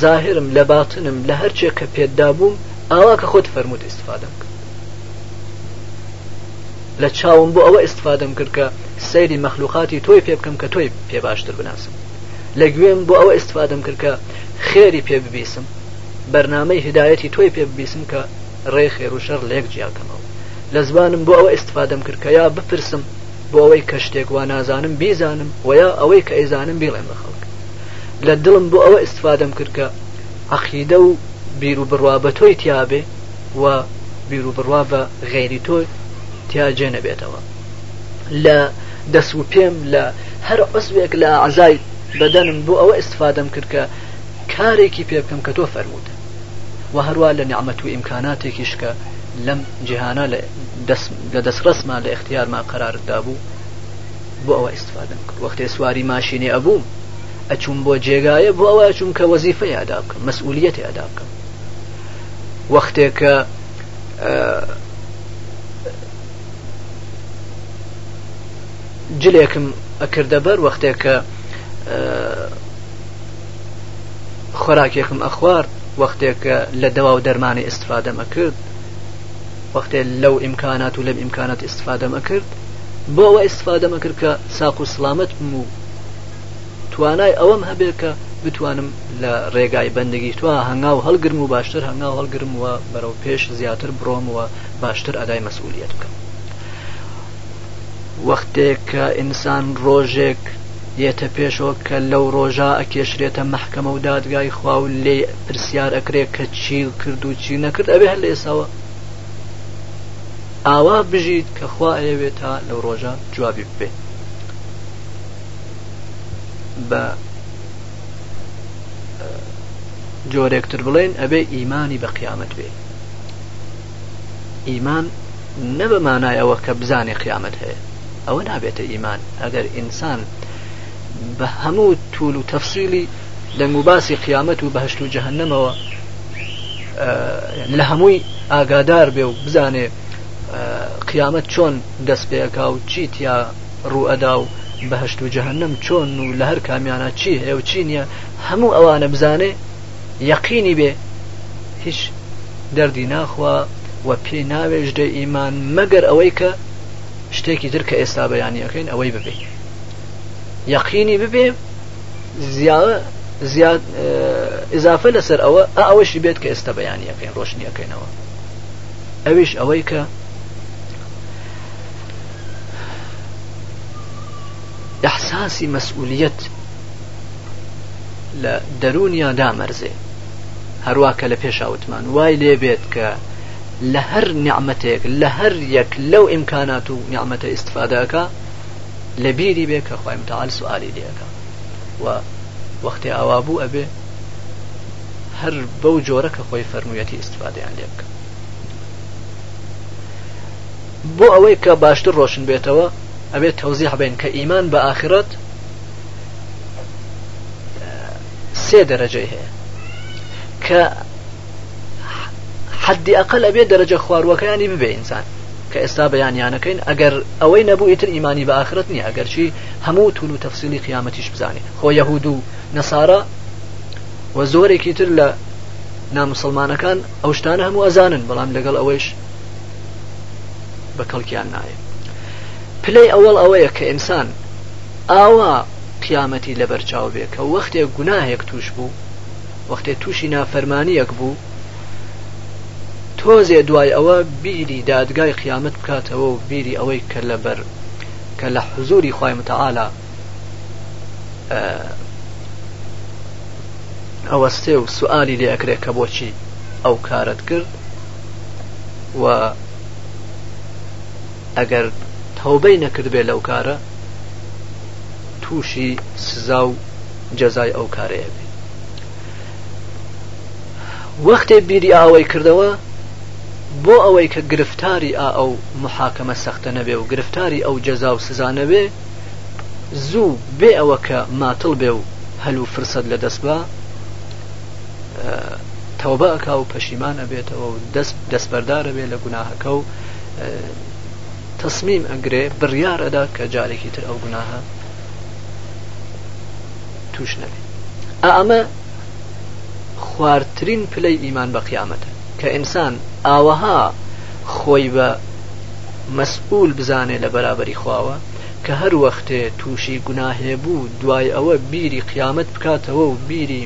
زاهرم لە باتنم لە هەرچێک کە پێدابووم ئاوا کە خۆت فەرمووت استفادەم لە چاوم بۆ ئەوە استفادەم کرد کە سەیری مەخلوقاتی تۆی پێ بکەم کە تۆی پێ باشتر بناسم لە گوێم بۆ ئەوە استفادەم کرد کە خێری پێ ببیسم بەرنمەی هدایەتی تۆی پێ ببیسم کە ڕێ خێر و شەر لێک جیاکەمەوە لە زبانم بۆ ئەوە استفادەم کرد کە یا بپرسم بۆ ئەوەی کە شتێک وا نازانم بیزانم ویا ئەوەی کە ئەیزانم بیڵێن بە خەڵک لە دڵم بۆ ئەوە استفادەم کرد کە عقیدە و بیر و بڕوا بە تۆی تیاابێ و بیر و بڕوا بە غێری تۆی تیاجێ نەبێتەوە لە دەست و پێم لە هەر عزوێک لە عزای بەدەنم بۆ ئەوە استفادەم کرد کە کارێکی پێ بکەم کە تۆ فەرموت و هەروە لە نعممە و ئیمکاناتێکیش کە لەم جیهانە لە دەستڕستمان لە اختیارمان قراردا بوو بۆ ئەوە استفادەم کرد وەختێ سواری ماشینی ئەبووم ئەچوم بۆ جێگایە بۆ ئەوە چوم کە وەزیفە یادا بکەم مەسئولیەتی یادا بکەم وەختێک کە جلێکم ئەکردە بەر وەختێک کە خۆراکێکم ئەخوارد وەختێک لە دەوا و دەرمانی ئستفادەمە کرد وەختێ لەو ئیمکانات و لەم ئیمکانات ئستفادەمە کرد بۆ ئەوە ئستفادەمە کرد کە ساق و سلامت و توانای ئەوەم هەبێت کە بتوانم لە ڕێگای بەندگی توە هەنگاو هەڵگرم و باشتر هەنگاو هەڵگرم وە بەرەو پێش زیاتر بڕۆمەوە باشتر ئەدای مەسئولیت بکەم وەختێک کە ئینسان ڕۆژێک دێتە پێشەوە کە لەو ڕۆژا ئەکێشرێتە محکەمە و دادگای خوا و لێ پرسیار ئەکرێت کە چی کرد و چی نەکرد ئەبێ هەر لێسەوە ئاوا بژیت کە خوا ئەوێت تا لەو ڕۆژە جوابی ببێ بە جۆرێکتر بڵێن ئەبێ ئیمانی بە قیامەت بێ ئیمان نە بە مانایەوە کە بزانێ قیامەت هەیە ئەوە نابێتە ئیمان ئەگەر ئینسان بە هەموو تول و تەفسیلی دەنگ و باسی قیامەت و بەهشت و جەهنمەوە لە هەمووی ئاگادار بێ و بزانێ قیامەت چۆن دەست پێەکا و چیت یا ڕوئەدا و بەهشت و جەهنم چۆن و لە هەر کامیانە چی هێو چی نییە هەموو ئەوانە بزانێ یەقینی بێ هیچ دەردی ناخوا و پێی ناوێژدە ئیمان مەگەر ئەوەی کە شتێکی تر کە ئێستا بەیانیەکەین ئەوەی ببێ یەقینی ببێ زیاد اضافه لەسەر ئەوە ئەوەشی بێت کە ئێستا بەیانیەکەین ڕۆشنیەکەینەوە ئەویش ئەوەی کە ئەحساسی مەسئولیت لە دەرونیا دامەرزێ هەروە کە لە پێشاوتمان وای لێ بێت کە لە هەر نعممەتێک لە هەر یەک لەو ئیمکانات و نعممەتە استفادەکە لە بیری بێ کە خۆی متال سوالی دیەکە و وەختی ئاوا بوو ئەبێ هەر بەو جۆرە کە خۆی فەرموویەتی استفادەیان لێ بکە بۆ ئەوەی کە باشتر ڕۆشن بێتەوە ئەبێت تەوزی هەبێن کە ئیمان بە ئاخرەت سێ دەرەجەی هەیە کە حدی ئەقل ئەبێ دەرەجە خواروەکەیانی ببێ ئینسان کە ئێستا بەیانیانەکەین ئەگەر ئەوەی نەبوو ئیتر ئیمانی بە ئاخرەت نیە ئەگەرچی هەموو تول و تەفسیلی قیامەتیش بزانێت خۆ یەهود و نەسارە و زۆرێکی تر لە نامسلمانەکان ئەو شتانە هەموو ئەزانن بەڵام لەگەڵ ئەوەیش بە کەڵکیان نایە پلەی ئەوەڵ ئەوەیە کە ئینسان ئاوا قیامەتی لەبەرچاو بێ کە وەختێک گوناهێک توش بوو وەختێ تووشی نافەرمانیەک بوو تۆزێ دوای ئەوە بیری دادگای قیامەت بکاتەوە و بیری ئەوەی کە لەبەر کە لە حزوری خی متعاالە ئەوەستێ و سوالی لێ ئەکرێت کە بۆچی ئەو کارت کرد و ئەگەر تەوبەی نەکردبێ لەو کارە تووشی سزا و جەزای ئەو کارەیە بێ وەختێ بیری ئاوەی کردەوە بۆ ئەوەی کە گرفتاری ئا ئەو محاکەمە سەختە نەبێ و گرفتاری ئەو جەزا و سزانەبێ زوو بێ ئەوە کە ماتڵ بێ و هەلو فرسەد لە دەست بە تەوبەکە و پەشیمانە بێتەوە و دەستبەردارە بێ لە گوناهەکە و تەسمیم ئەگرێ بڕیارەدا کە جارێکی تر ئەو گوناهە توش نەبێ ئەمە خوارترین پلەی ئیمان بە قیامەتە کە ئینسان ئاوەها خۆی بە مەسئول بزانێ لە بەرابەری خواوە کە هەر وەختێ تووشی گوناهێ بوو دوای ئەوە بیری قیامەت بکاتەوە و بیری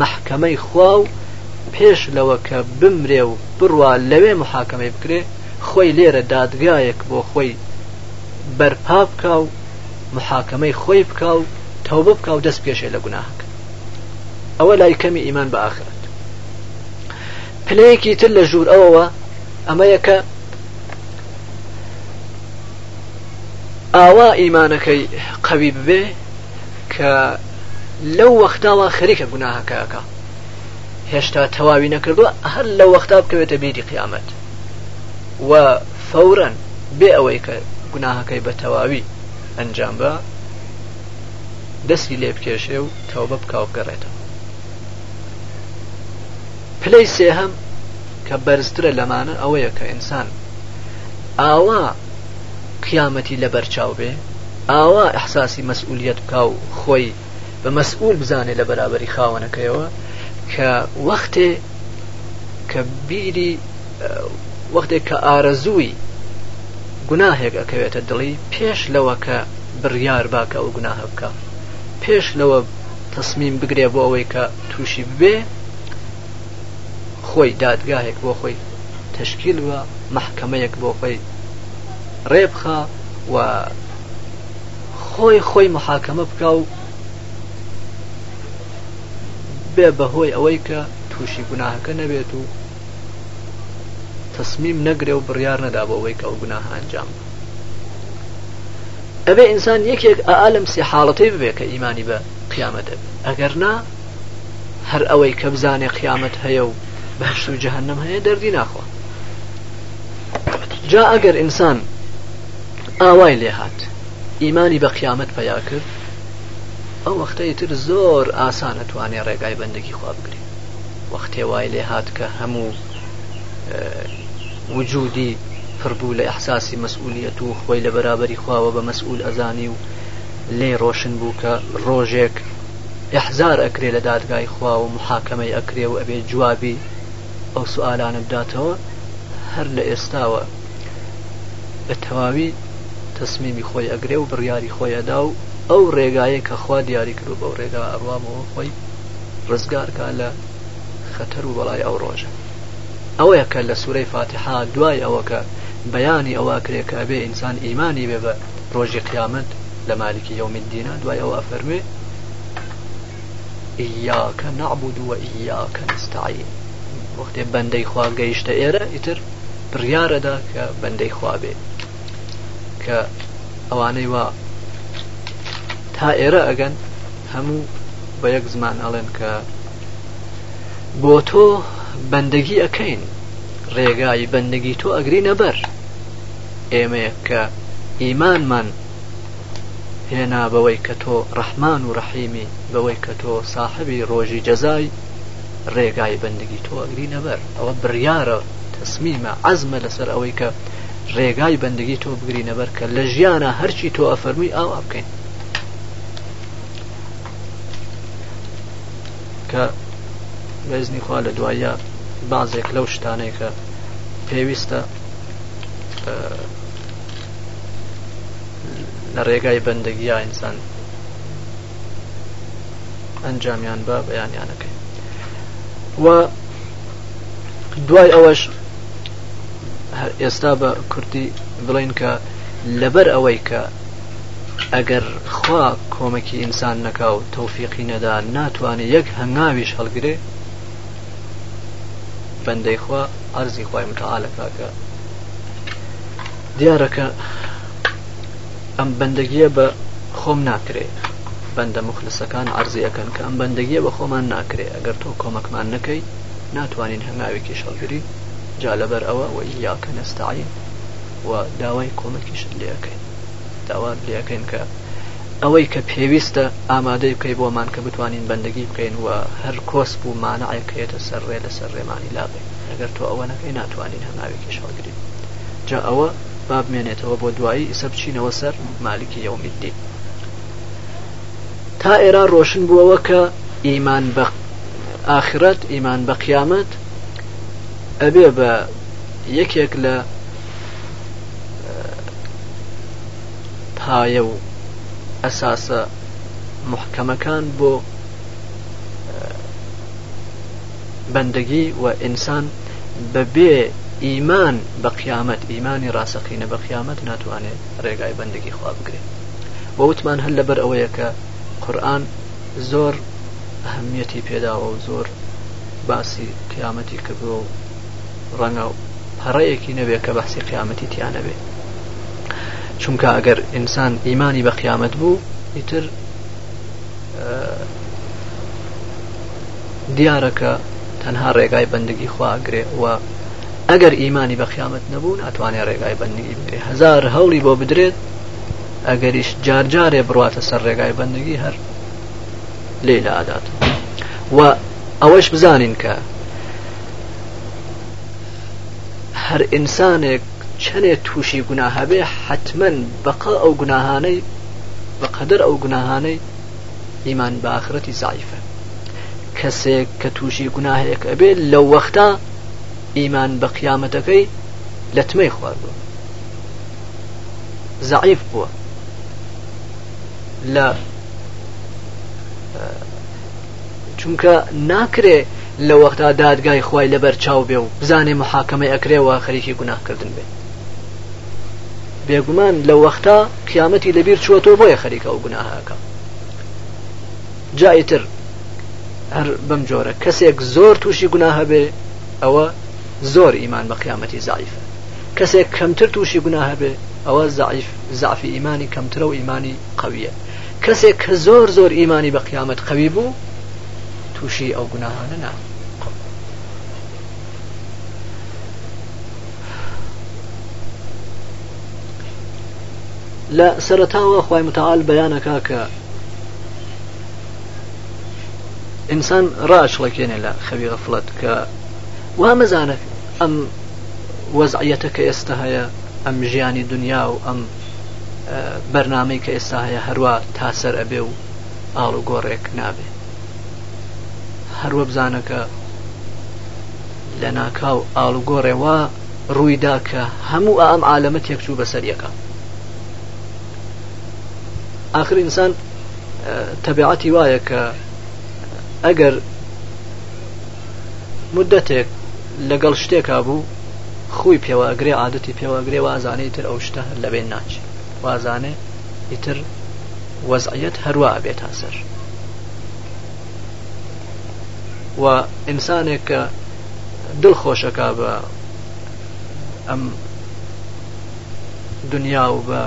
مححکەمەی خوا و پێش لەوە کە بمرێ و بڕوا لەوێ محاکەمەی بکرێ خۆی لێرە دادگایەک بۆ خۆی بەرپا بکە و محاکەمەی خۆی بکە و تەوبە بکە و دەست پێشێ لە گوناهەکە ئەوە لای کەمی ئیمان بە ئاخر پلەیەکی تر لە ژوور ئەوەوە ئەمە یەکە ئاوا ئیمانەکەی قەوی ببێ کە لەو وەختاوە خەریکە گوناهەکەەکە هێشتا تەواوی نەکردووە هەر لە وەختا بکەوێتە بیری قیامەت و فورا بێ ئەوەی کە گوناهەکەی بە تەواوی ئەنجام بە دەستی لێ بکێشێ و تەوبە بکاو گەڕێتەوە پلەی سێهم کە بەرزترە لەمانە ئەوەیە کە ئینسان ئاوا قیامەتی لە بەرچاو بێ ئاوا ئەحساسی مەسئولیت بکە و خۆی بە مەسئول بزانێ لە بەرابەری خاوەنەکەیەوە کە وەختێ کە بیری وەختێک کە ئارەزووی گوناهێک ئەکەوێتە دڵی پێش لەوە کە بڕیار باکە و گوناهە بکە پێش لەوە تصمیم بگرێ بۆ ئەوەی کە تووشی بێ خۆی دادگاهێک بۆ خۆی تشکیل وە محکمەیەک بۆ خۆی ڕێبخە و خۆی خۆی محاکەمە بکە و بێ بەهۆی ئەوەی کە تووشی گوناهەکە نەبێت و تەسمیم نەگرێ و بڕیار نەدا بۆ ئەوەی کە ئەو گوناه ئەنجام ئەبێ ئینسان یەکێک ئالم سێ حاڵەتی ببێ کە ئیمانی بە قیامەت ئەگەر نا هەر ئەوەی کە بزانێ قیامەت هەیە و بەهشت و جەهنم هەیە دەردی ناخوا جا ئەگەر ئینسان ئاوای لێ هات ئیمانی بە قیامەت پیا کرد ئەو وەختەی تر زۆر ئاسانە توانێ ڕێگای بەندەکی خوا بگری وەختێ وای لێ هات کە هەموو وجودی پڕبوو لە ئەحساسی مەسئولیت و خۆی لە بەرابەری خواوە بە مەسئول ئەزانی و لێ ڕۆشن بوو کە ڕۆژێک ئەحزار ئەکرێ لە دادگای خوا و محاکەمەی ئەکرێ و ئەبێ جوابی ئەو سوالانە بداتەوە هەر لە ئێستاوە بە تەواوی تەسمیمی خۆی ئەگرێ و بڕیاری خۆیەدا و ئەو ڕێگایە کە خوا دیاری کرد بەو ڕێگا ئەڕوامەوە خۆی ڕزگارکە لە خەتەر و بەڵای ئەو ڕۆژە ئەوەیە کە لە سوورەی فاتحا دوای ئەوەکە بەیانی ئەوە کرێکە بێ ئینسان ئیمانی بێ بە ڕۆژی قیامەت لە مالکی یومین دینا دوای ئەوە ئەفەرمێ ئیاکە نعبود وە ئیاکە نستعین وەختێ بەندەی خوا گەیشتە ئێرە ئیتر بڕیارەدا کە بەندەی خوابێ کە ئەوانەی وا تا ئێرە ئەگەن هەموو بە یەک زمان ئەڵێن کە بۆ تۆ بەندەگی ئەەکەین ڕێگای بەندەگی تۆ ئەگرینە بەر ئێمەیە کە ئیمانمان هێنا بەوەی کە تۆ ڕەحمان و ڕەحیمی بەوەی کە تۆ ساحبی ڕۆژی جەزای ڕێگای بەندگی تۆ ئەگری نەبەر ئەوە بڕیاە تەسمیمە ئەزمە لەسەر ئەوەی کە ڕێگای بەندگی تۆ بگری نەبەر کە لە ژیانە هەرچی تۆ ئەفەرمووی ئاوا بکەین کە وێزنی خوا لە دوایە بازێک لەو شتانەیە کە پێویستە لە ڕێگای بەندگیە ئینسان ئەنجامیان بە بەیانیانەکەی و دوای ئەوەش ئێستا بە کورتی بڵین کە لەبەر ئەوەی کە ئەگەر خوا کۆمەکی ئینسان نەکا و تەوفیقی نەدا ناتوانێت یەک هەنگاویش هەڵگرێ بەندەی خوا ئەرزی خی متعاالەکەکە دیارەکە ئەم بەندەگیە بە خۆم ناکرێت بەندە مخلسەکان ئەرزیەکەن کە ئەم بەندەگیە بە خۆمان ناکرێ ئەگەر تۆ کۆمەکمان نەکەی ناتوانین هەناوێکی شەڵگری جا لەبەر ئەوە و یاکە نستعین و داوای کۆمەکیش لەکەین داوا لەکەین کە ئەوەی کە پێویستە ئامادەی بکەی بۆمان کە بتوانین بەندگی بکەین و هەر کۆس بوو مانەعکەیەتە سەرڕێ لە سەر ڕێمانی لاغێ ئەگەر تۆ ئەوە نەکەی ناتوانین هەناوێکی شەڵگری جا ئەوە بابمێنێتەوە بۆ دوایی ئیسە بچینەوە سەر مالکی یومیددی تا ئێرا ڕۆشن بووەوە کە ئیمان بە ئاخرەت ئیمان بە قیامەت ئەبێ بە یەکێک لە پایە و ئەساسە محکەمەکان بۆ بەندگی و ئینسان بەبێ ئیمان بە قیامەت ئیمانی ڕاستەقینە بە قیامەت ناتوانێت ڕێگای بەندگی خوا بگرێت وەوتمان هەل لەبەر ئەوەیە کە قورآن زۆر ئەهمیەتی پێداوە و زۆر باسی قیامەتی کردووە و ڕەنگە هەڕەیەکی نەبێت کە باسی قیامەتی تیانە بێت چونکە ئەگەر ئینسان ئیمانی بە قیامەت بوو ئیتر دیارەکە تەنها ڕێگای بەندگی خواگرێ و ئەگەر ئیمانی بە خیامەت نەبوون ئەتوانێت ڕێگای بەندگی بدرێ هزار هەوڵی بۆ بدرێت ئەگەریش جارجارێ بڕاتە سەر ڕێگای بەندگی هەر لێ لە ئادات و ئەوەش بزانین کە هەر ئینسانێک چەنێ تووشی گوناهابێ حتمما بەقا ئەو گوناهانەی بەقەدر ئەو گوناهانەی ئیمان باخرەتی زایفە کەسێک کە تووشی گوناهەیەک ئەبێ لەو وەختا ئیمان بە قیامەتەکەی لەتمەی خواردبوو زعیف بووە لە چونکە ناکرێ لە وەختا دادگای خی لەبەر چاو بێ و بزانێ محاکەمە ئەکرێەوە خەریکی گوناکردن بێ بێگومان لە وەختا قیامەتی لەبیر چوەتۆ بۆیە خەریکە و گوناهاکە جایتر هەر بەم جۆرە کەسێک زۆر تووشی گوناهە بێ ئەوە زۆر ئیمان بە قیامەتی زایفە کەسێک کەمتر تووشی گوناهە بێ ئەوە زعیف زعفی ئیمانی کەمترە و ئیمانی قویە کەسێک کە زۆر زۆر ئیمانی بە قیامەت قەوی بوو تووشی ئەو گوناهانە نا لە سەرەتاوە خی متعاال بەیانەکە کە ئینسان ڕاشڵەکێنێ لە خەوی غەفڵەت کە وا مەزانە ئەم وەزعەتە کە ئێستا هەیە ئەم ژیانی دنیا و ئەم بەرنامەی کە ئێستا هەیە هەروە تاسەر ئەبێ و ئاڵ و گۆڕێک نابێ هەروە بزانەکە لە ناکاو ئاڵ و گۆڕێەوە ڕوویدا کە هەموو ئەم عالەمە تێکچوو بەسەر یەکە آخر ئینسان تەبیعەتی وایە کە ئەگەر مدەتێک لەگەڵ شتێکا بوو خۆی پێوەگرێ عادەتی پێوەگرێ و ئازانەی تر ئەو شتە لەبێن ناچێت وازانێ ئیتر وەزعەت هەروە ئەبێت تا سەر و ئینسانێک کە دڵخۆشەکە بە ئەم دنیا و بە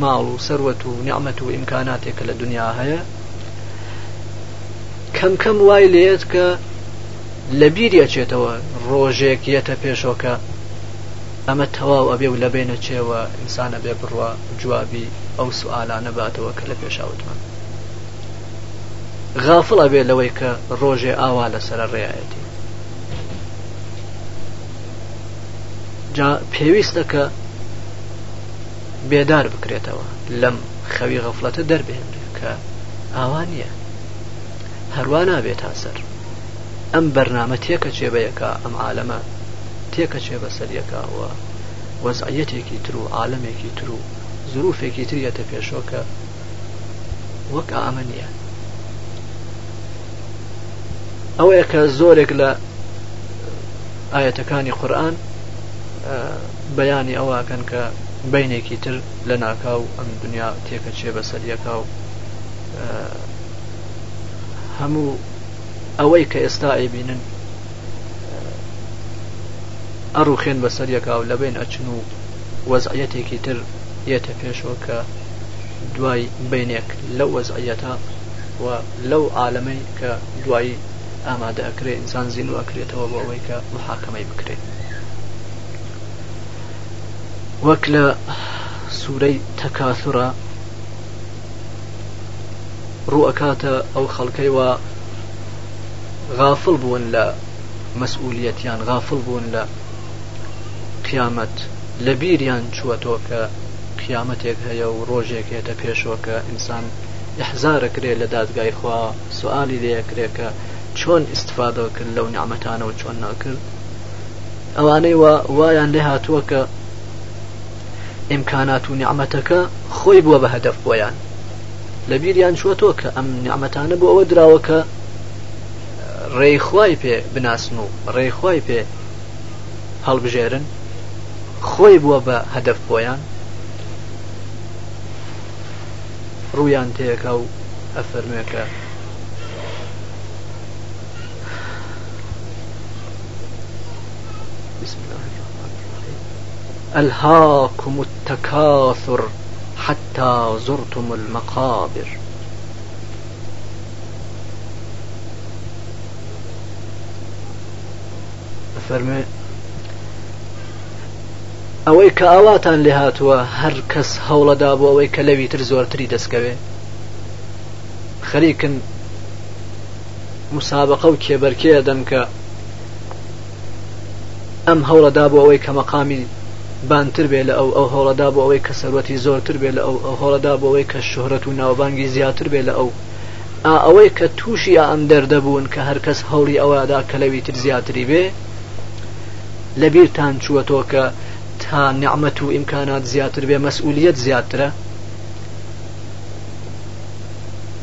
ماڵ و سەروەت و نیعممەت و ئیمکاناتێکە لە دنیا هەیە کەم کەم وای لێت کە لە بیرەچێتەوە ڕۆژێک یەتە پێشۆکە ئەمە تەواو ئەبێ و لە بێنە چێوە ئینسانە بێ بڕوە جوابی ئەو سوالانە باتەوە کە لە پێشاوتمان غافڵ ئەبێ لەوەی کە ڕۆژێ ئاوا لەسەر ڕێایەتی جا پێویستە کە بێدار بکرێتەوە لەم خەوی غەفلەتە دەربێنێ کە ئاوا نییە هەروە نابێت تا سەر ئەم بەرنامەتیە کە جێبەیەکە ئەم عالەمە تێکەچێ بەسەریەکەوە وەزعەتێکی تر و عاالمێکی تر و زروفێکی تریەتە پێشۆکە وەک ئامە نیە ئەوەیە کە زۆرێک لە ئاەتەکانی قورآن بەیانی ئەوەکەن کە بینێکی تر لە ناکاو ئەم دنیا تێکە چێ بەسەریەکە و هەموو ئەوەی کە ئێستا ئەیبینن ئەڕوخێن بەسەر یەکا و لەبێن ئەچن و وەزعەتێکی تر یەتە پێشەوە کە دوای بینێک لەو وەزعەتە و لەو عاالەمەی کە دوایی ئامادە ئەکرێ ئینسان زین و ئەکرێتەوە بۆ ئەوەی کە محاکەمەی بکرێت وەک لە سوورەی تەکاثرە ڕوەکاتە ئەو خەڵکەیەوە غافل بوون لە مەسئولەتیان غافل بوون لە قیامەت لە بیریان چووەتۆ کە قیامەتێک هەیە و ڕۆژێک هێتە پێشەوە کە ئینسان حزارەکرێ لە دادگای خوا سوالی لەیەکرێکە چۆن استفادەکرد لەو نعممەتانەوە چۆن ناکرد ئەوانەی وایان لێ هاتووە کە ئیمکانات و نعممەتەکە خۆی بووە بە هەدەف بۆیان لە بیریان چوەتۆ کە ئەم نعممەتانە بۆ ئەوە دراوەکە ڕێیخوای پێ بناسن و ڕێیخوای پێ هەڵبژێرن خوي خۆی بووە بە هەدەف بۆیان ڕویان تێکە و ئەفەرمێکە ألهاكم التكاثر حتى زرتم المقابر أفرمي ئەوەی کە ئاواتان لێ هاتووە هەر کەس هەوڵەدا بۆ ئەوەی کە لەوی تر زۆرتری دەستکەوێ خەریکن مسابقە و کێبەرکەیە دەن کە ئەم هەوڵەدا بۆ ئەوەی کە مەقامی بانتر بێ لە ئەو ئەو هەوڵەدا بۆ ئەوەی کە سەرەتی زۆرتر بێ لە ئەو ئەو هەوڵەدا بۆ ئەوەی کە شوهرەت و ناوبانگی زیاتر بێ لە ئەو ئەوەی کە تووشی ئەم دەردەبوون کە هەرکەس هەوڵی ئەوادا کە لەوی تر زیاتری بێ لەبیرتان چووەتۆ کە ها نعمەت و ئیمکانات زیاتر بێ مەسئولیت زیاترە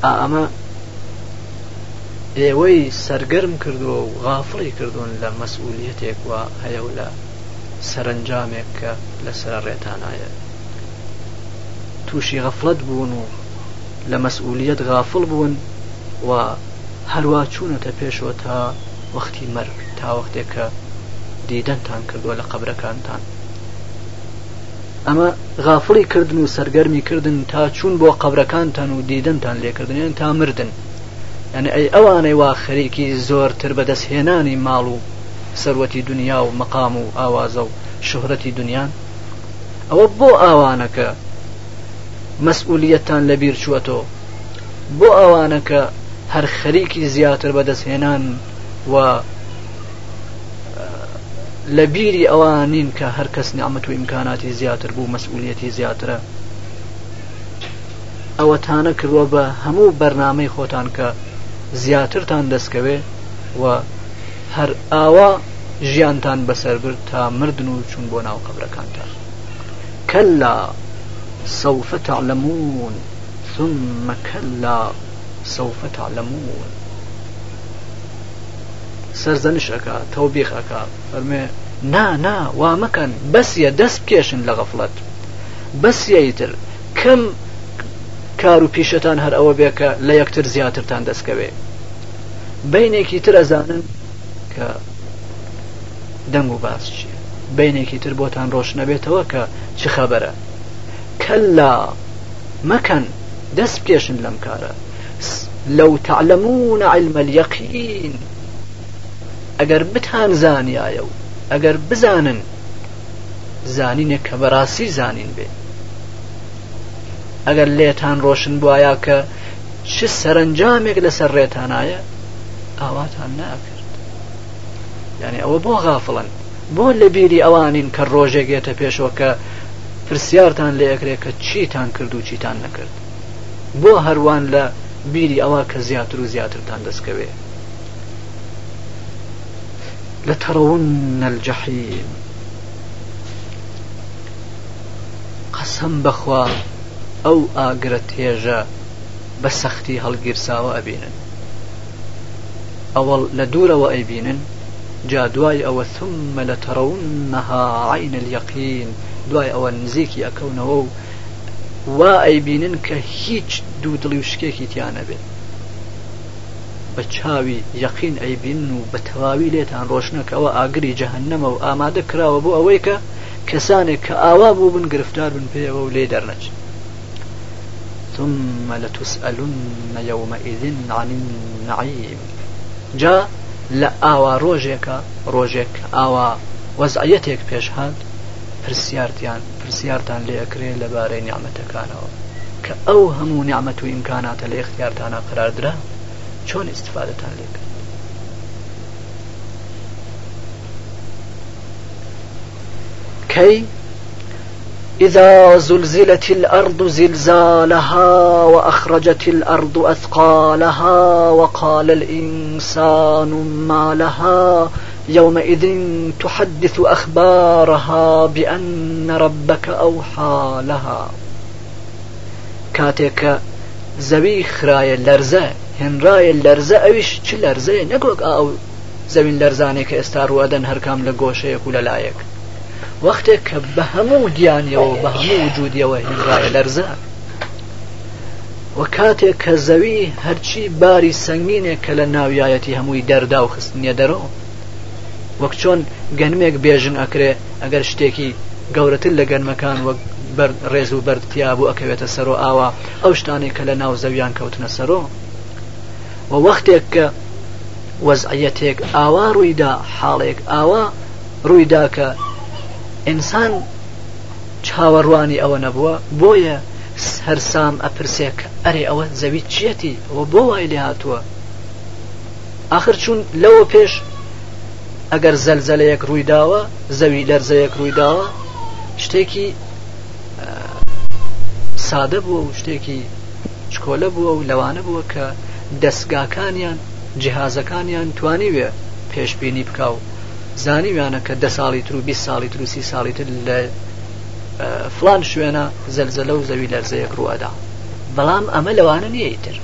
ئەمە ئێوەی سەرگەرم کردووە و غافڵی کردوون لە مەسئولیتێک وە هەیە و لە سەرنجامێک کە لەسەر ڕێتانایە تووشی غەفلت بوون و لە مەسئولیت غافڵ بوون و هەروە چوونەتە پێشەوە تا وەختی مەرگ تا وەختێک کە دیدەنتان کردووە لە قبرەکانتان ئەمە غافڵی کردن و سەرگەرمی کردن تا چوون بۆ قبرەکانتان و دیدنتان لێکردنیان تا مردن ئەن ئەی ئەوانەی وا خەریکی زۆرتر بەدەستهێنانی ماڵ و سەروەتی دنیا و مەقام و ئاوازە و شهرەتی دنیان ئەوە بۆ ئاوانەکە مەسئولەتان لەبیر چوەتۆ بۆ ئەوانەکە هەر خەریکی زیاتر بەدەستهێنان و لە بیری ئەوان نین کە هەر کەس نیعممەت و ئیمکاناتی زیاتر بوو مەسئولەتی زیاترە ئەوەتانە کردووە بە هەموو بەرنمەی خۆتان کە زیاترتان دەستکەوێ و هەر ئاوا ژیانتان بەسەر برد تا مردن و چون بۆ ناو قبرەکانتان کەلا سەوفە تعلممون ثم كلا سوف تعلمون سەرزەنشەکە تەوبیخەکە فەرمێ نا نا وا مەکەن بەسیە دەست بکێشن لە غەفڵەت بەسیەیتر کەم کار و پیشتان هەر ئەوە بێکە لە یەکتر زیاترتان دەستکەوێ بینێکی تر ئەزانن کە دەنگ و باس چیە بینێکی تر بۆتان ڕۆژ نەبێتەوە کە چ خەبەرە کەلا مەکەن دەست بکێشن لەم کارە لەو تعلممون علمە یەقین ئەگەر بتان زانیایە و ئەگەر بزانن زانینێک کە بەڕاستی زانین بێ ئەگەر لێتان ڕۆشن بواە کە چ سەرنجامێک لەسەر ڕێتانایە ئاواتان ناکرد یعنی ئەوە بۆ غافڵن بۆ لە بیری ئەوانین کە ڕۆژێکێتە پێشەوە کە پرسیارتان لەیەکرێک کە چیتان کرد و چیتان نەکرد بۆ هەروان لە بیری ئەوە کە زیاتر و زیاترتان دەستکەوێت لترون الجحيم قسم بخوا ئەو ئاگرە تێژە بە سەختی هەڵگیرساوە ئەبینن ئەوەڵ لە دوورەوە ئەیبینن جا دوای ئەوە ثمە لە تەڕونەها عین یەقین دوای ئەوە نزیکی ئەکەونەوە و وا ئەیبینن کە هیچ دوو دڵی و شکێکی تیانە بێت بە چاوی یەقین ئەیبین و بە تەواوی لێتان ڕۆشنەکەەوە ئاگری جەهنەمە و ئامادە کراوە بۆ ئەوەی کە کەسانێک کە ئاوا بوو بن گرفتار بن پێەوە و لێ دەرنەچن ثم لتسألن يومئذ عن النعيم جا لە ئاوا ڕۆژێکە ڕۆژێک ئاوا وەزعەتێک پێشهات پرسیارتیان پرسیارتان لێەکرێ لەبارەی نیعممەتەکانەوە کە ئەو هەموو نیعممە و ئیمکاناتە لە اختیارتانە قراردرا چۆن استفادەتان لێکرد كي إذا زلزلت الأرض زلزالها وأخرجت الأرض أثقالها وقال الإنسان ما لها يومئذ تحدث أخبارها بأن ربك أوحى لها كاتك زبيخ راي لرزاك هێنرایە لەرزە ئەویش چ لەرزەیە نەکۆک ئاو زەوین لەرزانێک کە ئێستا ڕوادەن هەرکام لە گۆشەیەک و لەلایەک وەختێک کە بە هەموو گیانیەوە بە هەموو وجودیەوە هێنرایە لەرزە وە کاتێک کە زەوی هەرچی باری سەنگینێک کە لە ناویایەتی هەمووی دەردا و خستنیە دەرەوە وەک چۆن گەنمێک بێژن ئەکرێ ئەگەر شتێکی گەورەتر لە گەنمەکان وەک ڕێز و بەرتیا بوو ئەکەوێتە سەرۆ ئاوا ئەو شتانی کە لە ناو زەویان کەوتنە سەرۆ و وەختێک کە وەزعەتێک ئاوا ڕوویدا حاڵێک ئاوا ڕوویدا کە ئینسان چاوەڕوانی ئەوە نەبووە بۆیە هەرسام ئەپرسێک ئەرێ ئەوە زەوی چێتی و بۆ وای لێ هاتووە آخر چون لەوە پێش ئەگەر زەلزەلەیەک ڕوویداوە زەوی لەرزەیەک ڕوویداوە شتێکی سادە بووە و شتێکی شکۆلە بووە و لەوانە بووە کە دەستگاکانیان جیهازەکانیان توانیوێ پێشببینی بکاو زانیویانە کە دە ساڵی تر و بی ساڵی تروسی ساڵی تر لە فلان شوێنە زەلزەلە و زەوی لەرزەیەک ڕوادا بەڵام ئەمە لەوانە نیەیتر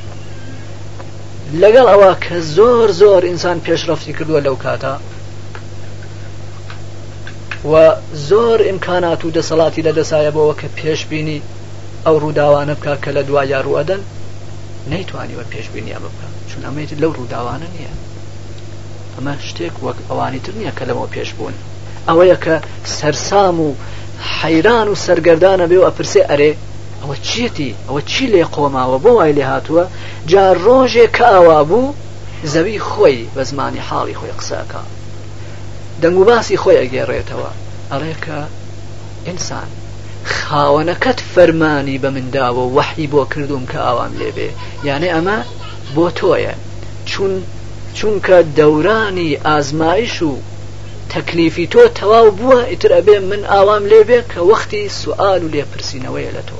لەگەڵ ئەوە کە زۆر زۆر ئینسان پێشرەفتی کردووە لەو کاتە و زۆر ئیمکانات و دەسەڵاتی لە دەسایەبەوە کە پێشببینی ئەو ڕووداوانە بکە کە لە دوای یا ڕوەدەن نەیتوانیوە پێشببینی ئەمە بکە چون ئەمێت لەو ڕووداوانە نییە ئەمە شتێک وەک ئەوانی تر نییە کە لەمەوە پێشبوون ئەوەیە کە سەرسام و حەیران و سەرگردانە بێ و ئەپرسێ ئەرێ ئەوە چیەتی ئەوە چی لێ قۆماوە بۆ وای لێ هاتووە جا ڕۆژێک کە ئاوا بوو زەوی خۆی بە زمانی حاڵی خۆی قسەکە دەنگ و باسی خۆی ئەگێڕێتەوە ئەڕێکە ئینسان خاوەنەکەت فەرمانی بە منداوە وەحی بۆ کردوم کە ئاوام لێبێ یانێ ئەمە بۆ تۆیە چون چونکە دەورانی ئازمایش و تەکلیفی تۆ تەواو بووە ئیتر ئەبێ من ئاوام لێبێ کە وەختی سوال و لێپرسینەوەیە لە تۆ